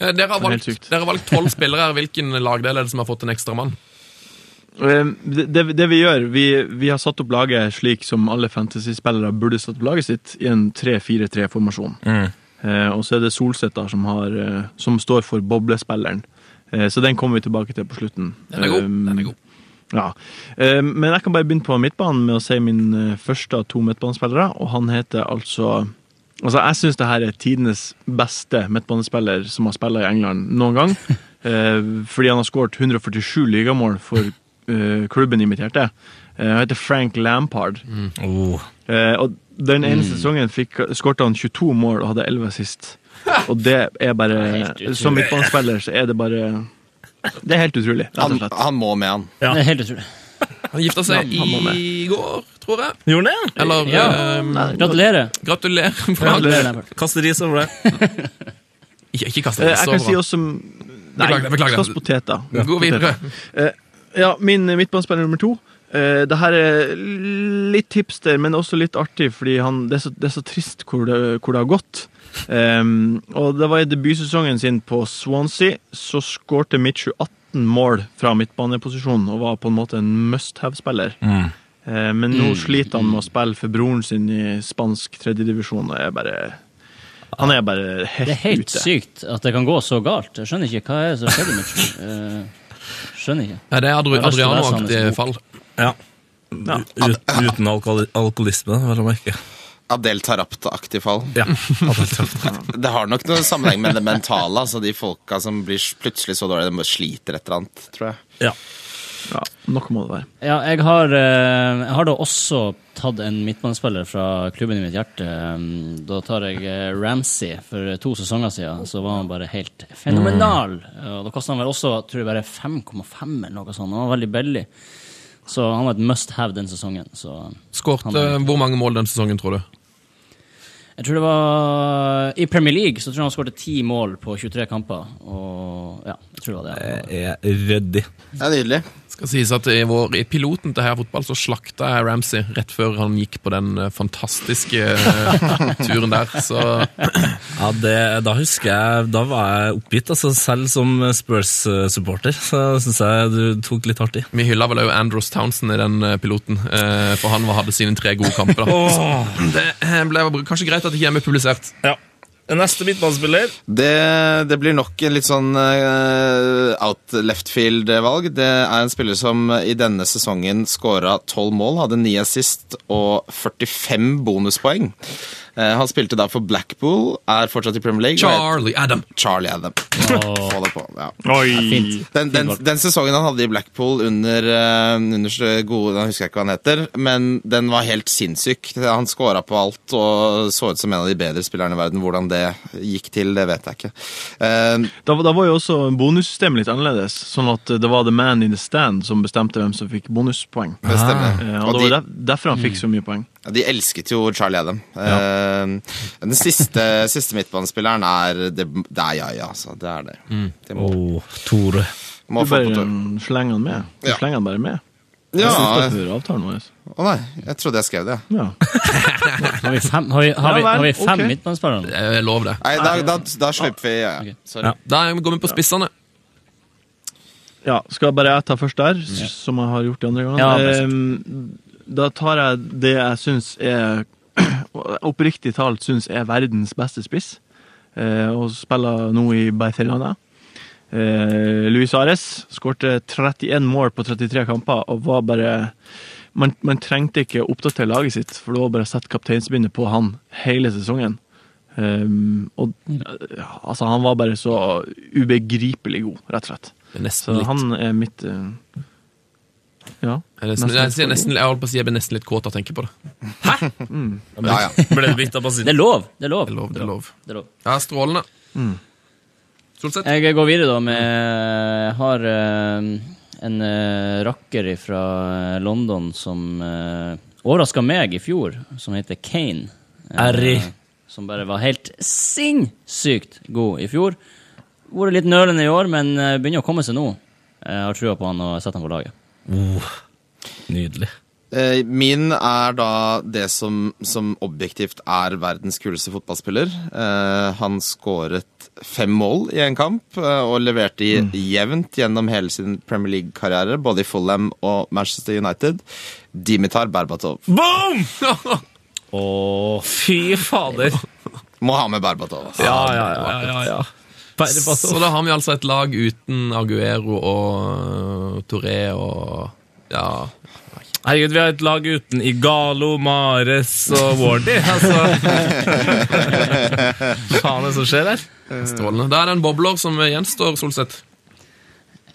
Dere har valgt dere har valgt tolv spillere. Hvilken lagdel er det som har fått en ekstra mann? Eh, Det, det, vi gjør, vi, vi har satt opp laget slik som alle fantasyspillere burde satt opp laget sitt, i en 3-4-3-formasjon. Eh, og så er det Solseth da, som, har, eh, som står for boblespilleren. Eh, så den kommer vi tilbake til på slutten. Den er god. Um, Den er god. Ja. Eh, men jeg kan bare begynne på midtbanen med å si min eh, første av to midtbanespillere, og han heter altså Altså, jeg syns det her er tidenes beste midtbanespiller som har spilt i England noen gang. eh, fordi han har skåret 147 ligamål for klubben imiterte. Eh, han heter Frank Lampard. Oh. Eh, og den ene sesongen fikk- skårte han 22 mål og hadde 11 sist. Og det er bare. Som midtbanespiller så er det bare Det er helt utrolig, Han, han må med, han. Det er helt utrolig. Han gifta seg Ja, han i går, tror jeg. Gjorde han det? Eller Ja. eh, Gratulerer. Gratulerer. Frank. Gratulerer, Kaste ris over det. Ikke, ikke kast over det. Jeg kan si også Nei, Beklager, beklager. kast poteter. Gå videre. Ja, min eh, midtbanespiller nummer to. Uh, det her er litt hipster, men også litt artig, fordi han, det, er så, det er så trist hvor det, hvor det har gått. Um, og det var i debutsesongen sin på Swansea, så skårte Mitchu 18 mål fra midtbaneposisjon og var på en måte en must-have-spiller. Eh, men nå sliter han med å spille for broren sin i spansk tredjedivisjon og er bare Han er bare helt, ute. Det er helt ute. sykt at det kan gå så galt. Jeg skjønner ikke hva er det som skjedde med uh, Skjønner ikke. Nei, det er Adri Adriano-aktig fall. Ja. Ja. Ut, uten alkohol, alkoholisme, vel å merke. Adel Tarapta-aktig fall. Ja. Det har nok noe sammenheng med det mentale. altså De folka som blir plutselig så dårlige, de sliter et eller annet, tror jeg. ja. Ja, noe må det være. Ja, jeg har, eh, jeg har da også tatt en midtbanespiller fra klubben i mitt hjerte. Um, Da tar jeg eh, Ramsey. For to sesonger siden så var han bare helt fenomenal. Og da kosta han vel også tror jeg bare 5,5 eller noe sånt. Han var veldig billig. Så han var et must have den sesongen. Så Skårte Han hvor mange mål den sesongen, tror du? jeg tror det var I Premier League så tror jeg han skåret ti mål på 23 kamper. Og ja, tror det det. Er ryddig. Ja, Nydelig. Skal sies at i, vår, I piloten til Heia Fotball så slakta jeg Ramsey rett før han gikk på den eh, fantastiske eh, turen der. Så Ja, det, da husker jeg Da var jeg oppgitt, altså, selv som Spurs-supporter. Så syns jeg du tok litt hardt i. vi hylla vel òg Andros Townsend i den eh, piloten, eh, for han hadde sine tre gode kamper. da. Det eh, ble kanskje greit at det ikke er med publisert. Ja. Neste midtbanespiller Det, det blir nok en litt sånn uh, out left field-valg. Det er en spiller som i denne sesongen skåra 12 mål, hadde 9 assist og 45 bonuspoeng. Uh, han spilte da for Blackpool, er fortsatt i Premier League. Charlie Adam. Charlie Adam. Få det på, ja. Fint. Den, den, den sesongen han hadde i Blackpool under, eh, under gode Jeg husker ikke hva han heter, men den var helt sinnssyk. Han scora på alt og så ut som en av de bedre spillerne i verden. Hvordan det gikk til, det vet jeg ikke. Uh, Da, da var jo også bonussystemet litt annerledes, sånn at det var the man in the stand som bestemte hvem som fikk bonuspoeng. det stemmer. Uh, Og og det var de, derfor han fikk så mye poeng. ja, de elsket jo Charlie Adam. Eh, den siste, siste midtbanespilleren er det, det er Jaja, altså. Det er det. det må, Åh, Tore. må Du bare slenger den med. Du Ja. slenger den bare med. Ja, jeg avtalen vår. å nei, jeg trodde jeg skrev det. Ja. Har vi fem, har vi, har vi, Ja har vi fem okay. midtbanespillere? Det er lov, det. Nei, da, da, da slipper vi ja. Okay. Sorry. Ja. Da går vi på spissene. ja, Skal bare jeg ta først der, s- som jeg har gjort de andre Ja, gangene? best. Um, da tar jeg det jeg syns er Oppriktig talt syns er verdens beste spiss. Eh, og spiller nå i Barcelona. Eh, Luis Ares skårte 31 mål på 33 kamper og var bare man, man trengte ikke å oppdatere laget sitt, for det var bare å sette kapteinsbindet på han hele sesongen. Um, og ja, altså, han var bare så ubegripelig god, rett og slett. Så han er mitt eh, Ja. jeg, nesten, jeg, jeg, nesten, jeg holdt på å si jeg blir nesten litt kåt av å tenke på det. Ja, ja. Det er lov. Det er lov. Det er lov, det er lov. Det er lov. Ja, strålende. Solseth? Jeg går videre da med Jeg har eh, en uh, rakker fra London som uh, overraska meg i fjor, som heter Kane. Eh, som bare var helt sinnssykt god i fjor. Vært litt nølende i år, men eh, begynner å komme seg nå. Jeg har trua på han og setter han på laget. Nydelig. Eh, Min er da det som, som objektivt er verdens kuleste fotballspiller. Eh, han skåret fem mål i en kamp eh, og leverte i- jevnt gjennom hele sin Premier League-karriere, både i Fulham og Manchester United. Dimitar Berbatov. Boom! Og Fy fader. Må ha med Berbatov. Altså. Ja, ja, ja. ja, ja. Så da har vi altså et lag uten Aguero og uh, Touré og Ja. Herregud, vi har et lag uten Igalo, Mares og Wardy. Altså. Faen, det som skjer der? Strålende. Da er det en bobler som gjenstår, Solseth.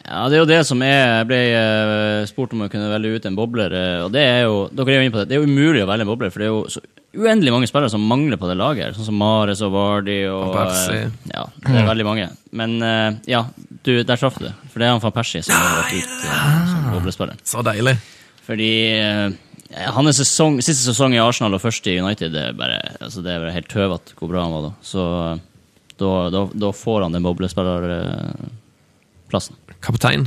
Ja, det er jo det som er Jeg ble eh, spurt om å kunne velge ut en bobler, eh, og det er jo Dere er jo inne på det. Det er jo umulig å velge en bobler, for det er jo så uendelig mange spillere som mangler på det laget. Sånn som Mares og Vardy og Van Persie. eh, Ja, det er veldig mange. Men eh, ja, du, der traff du. For det er han van Persie som har vært ut eh, som boblespiller. Så deilig. Fordi hans sesong, siste sesong i Arsenal og første i United, det er bare, altså det er bare helt tøvete hvor bra han var da. Så da, da, da får han den boblespillerplassen. Kaptein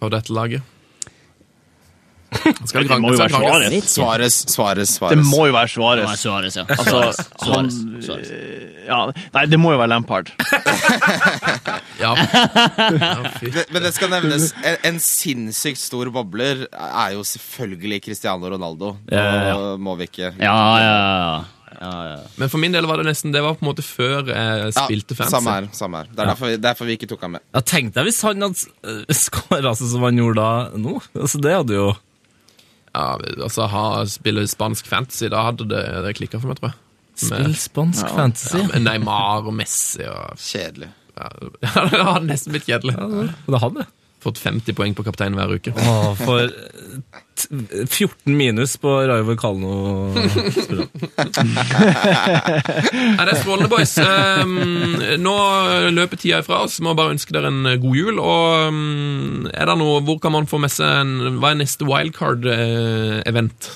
av dette laget. Skal Det må jo være Svares. Svares, svares, svares. Det må jo være Svares. Svares, Suarez, ja. Altså, Suarez, han, Suarez, Suarez. ja, nei, det må jo være Lampard. Ja. ja. Men- Men det skal nevnes, en, en sinnssykt stor bobler er jo selvfølgelig Cristiano Ronaldo. Nå ja, ja. Må vi ikke Ja, ja, ja. ja, ja. Men for min del var det nesten Det var på en måte før jeg Ja, fans fancy. Samme her. samme her. Det er derfor, derfor vi ikke tok ham med. Ja, Tenk deg hvis han hadde uh, skåra sånn som han gjorde da nå. Altså, det hadde jo Ja, altså ha, Spille spansk fantasy, da hadde det, det klikka for meg, tror jeg. Spill spansk fantasy. Ja, med Neymar og Messi og Kjedelig. ja, Det hadde nesten blitt kjedelig. Det hadde. Fått 50 poeng på kapteinen hver uke. Åh, for eh, 14 minus på Rayo Kalno. er det er strålende, boys. Um, nå løper tida ifra oss. Må bare ønske dere en god jul. Og um, er det noe, hvor kan man få med seg en Hva er neste wildcard-event?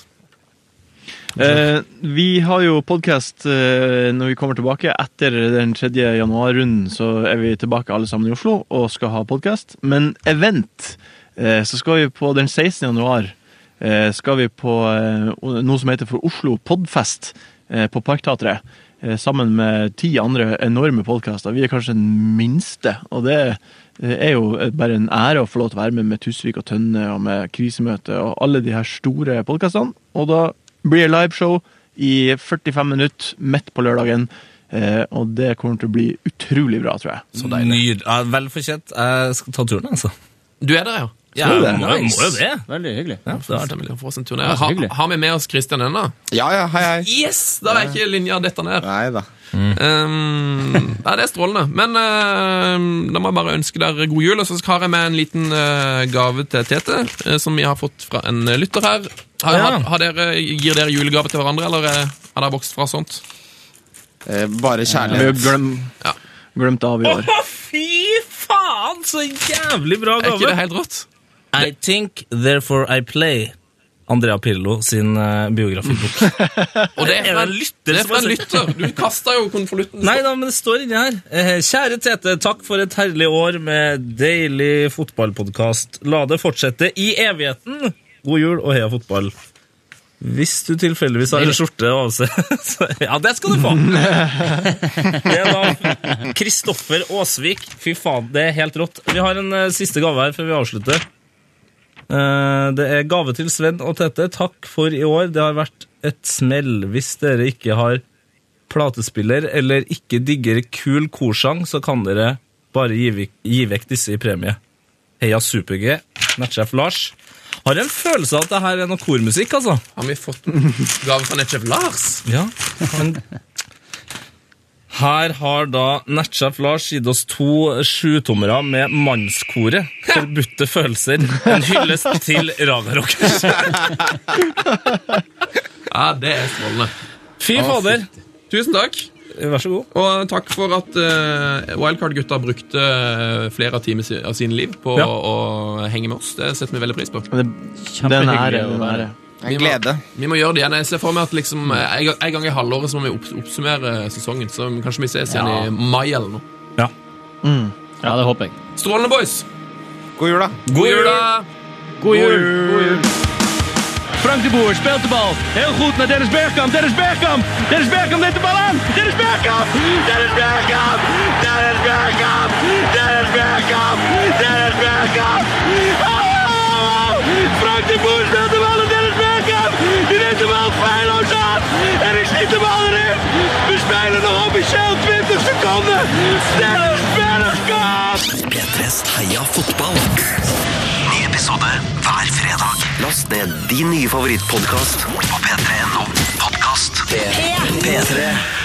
Eh, vi har jo podkast eh, når vi kommer tilbake. Etter den 3. januar-runden så er vi tilbake alle sammen i Oslo og skal ha podkast. Men event, eh, så skal vi på den 16. januar eh, skal vi på eh, noe som heter for Oslo Podfest eh, på Parkteatret. Eh, sammen med ti andre enorme podkaster. Vi er kanskje den minste. Og det eh, er jo bare en ære å få lov til å være med med Tusvik og Tønne og med Krisemøte og alle de her store podkastene. Og da blir det liveshow i 45 minutter midt på lørdagen. Eh, og det kommer til å bli utrolig bra, tror jeg. Så deilig. Nyd, ja, Velfortjent. Jeg skal ta turen, altså. Du er der, ja? Ja, det? må, må jo det. Veldig hyggelig. Ja, det er få oss en så Ha, har vi med oss Christian ennå? Ja, ja, hei, hei. Yes! Da er ikke linja detta ned. Nei da. Um, nei, det er strålende. Men uh, da må jeg bare ønske dere god jul. Og så har jeg med en liten uh, gave til Tete, uh, som vi har fått fra en uh, lytter her. Har, Ja. har, har dere, gir dere julegave til hverandre, eller uh, har dere vokst fra sånt? Eh, bare Vi har kjærlighet. glem, Ja. glemt av i år. Å, fy faen, så jævlig bra gave! Er ikke det helt rått? I think, therefore I play. Andrea Pirlo sin uh, biografibok. Og det er fra en lytter det er fra en lytter. Du kasta jo konvolutten. Nei da, men det står inni her. Eh, kjære Tete, takk for et herlig år med deilig fotballpodkast. La det fortsette i evigheten. God jul og heia fotball. Hvis du tilfeldigvis har en skjorte å avse Ja, det skal du få! Det er da Kristoffer Aasvik. Fy faen, det er helt rått. Vi har en eh, siste gave her før vi avslutter. Eh, det er gave til Sven og Tette. Takk for i år. Det har vært et smell. Hvis dere ikke har platespiller eller ikke digger kul korsang, så kan dere bare gi, gi vekk disse i premie. Heia Super-G, nettsjef Lars. Har en følelse av at det her er noe kormusikk, altså. Har vi fått gave fra nettsjef Lars? Ja. Han... Her har da nettsjef Lars gitt oss to sjutommere med mannskoret. Forbudte følelser. En hyllest til Ragarockers. Ja, det er strålende. Fy fader. Tusen takk. Vær så god. Og takk for at uh, Wildcard-gutta brukte eh, flere timer av sine liv på Ja. å, å henge med oss. Det setter vi veldig pris på. Det, det er en ære. En glede. Vi må gjøre det igjen. Jeg ser for meg at liksom, eh, en, en gang i halvåret så må vi oppsummere sesongen. Så kanskje vi ses igjen Ja. i mai eller noe. Ja. Ja, det håper jeg. Strålende, boys! God jul, da. God jul! da! God jul! God jul. Frank de Boer speelt de bal. Heel goed naar Dennis Bergkamp. Dennis Bergkamp. Dennis Bergkamp neemt de bal aan. Dennis Bergkamp. Dennis Bergkamp. Dennis Bergkamp. Dennis Bergkamp. Dennis Bergkamp. Oh! Frank de Boer speelt En ik schiet de bal erin. We spelen nog officieel 20 seconden. Dennis Bergkamp. P3s Heia fotball. Ny episode hver fredag. Last ned din nye favorittpodkast på p3.no podkast. P3.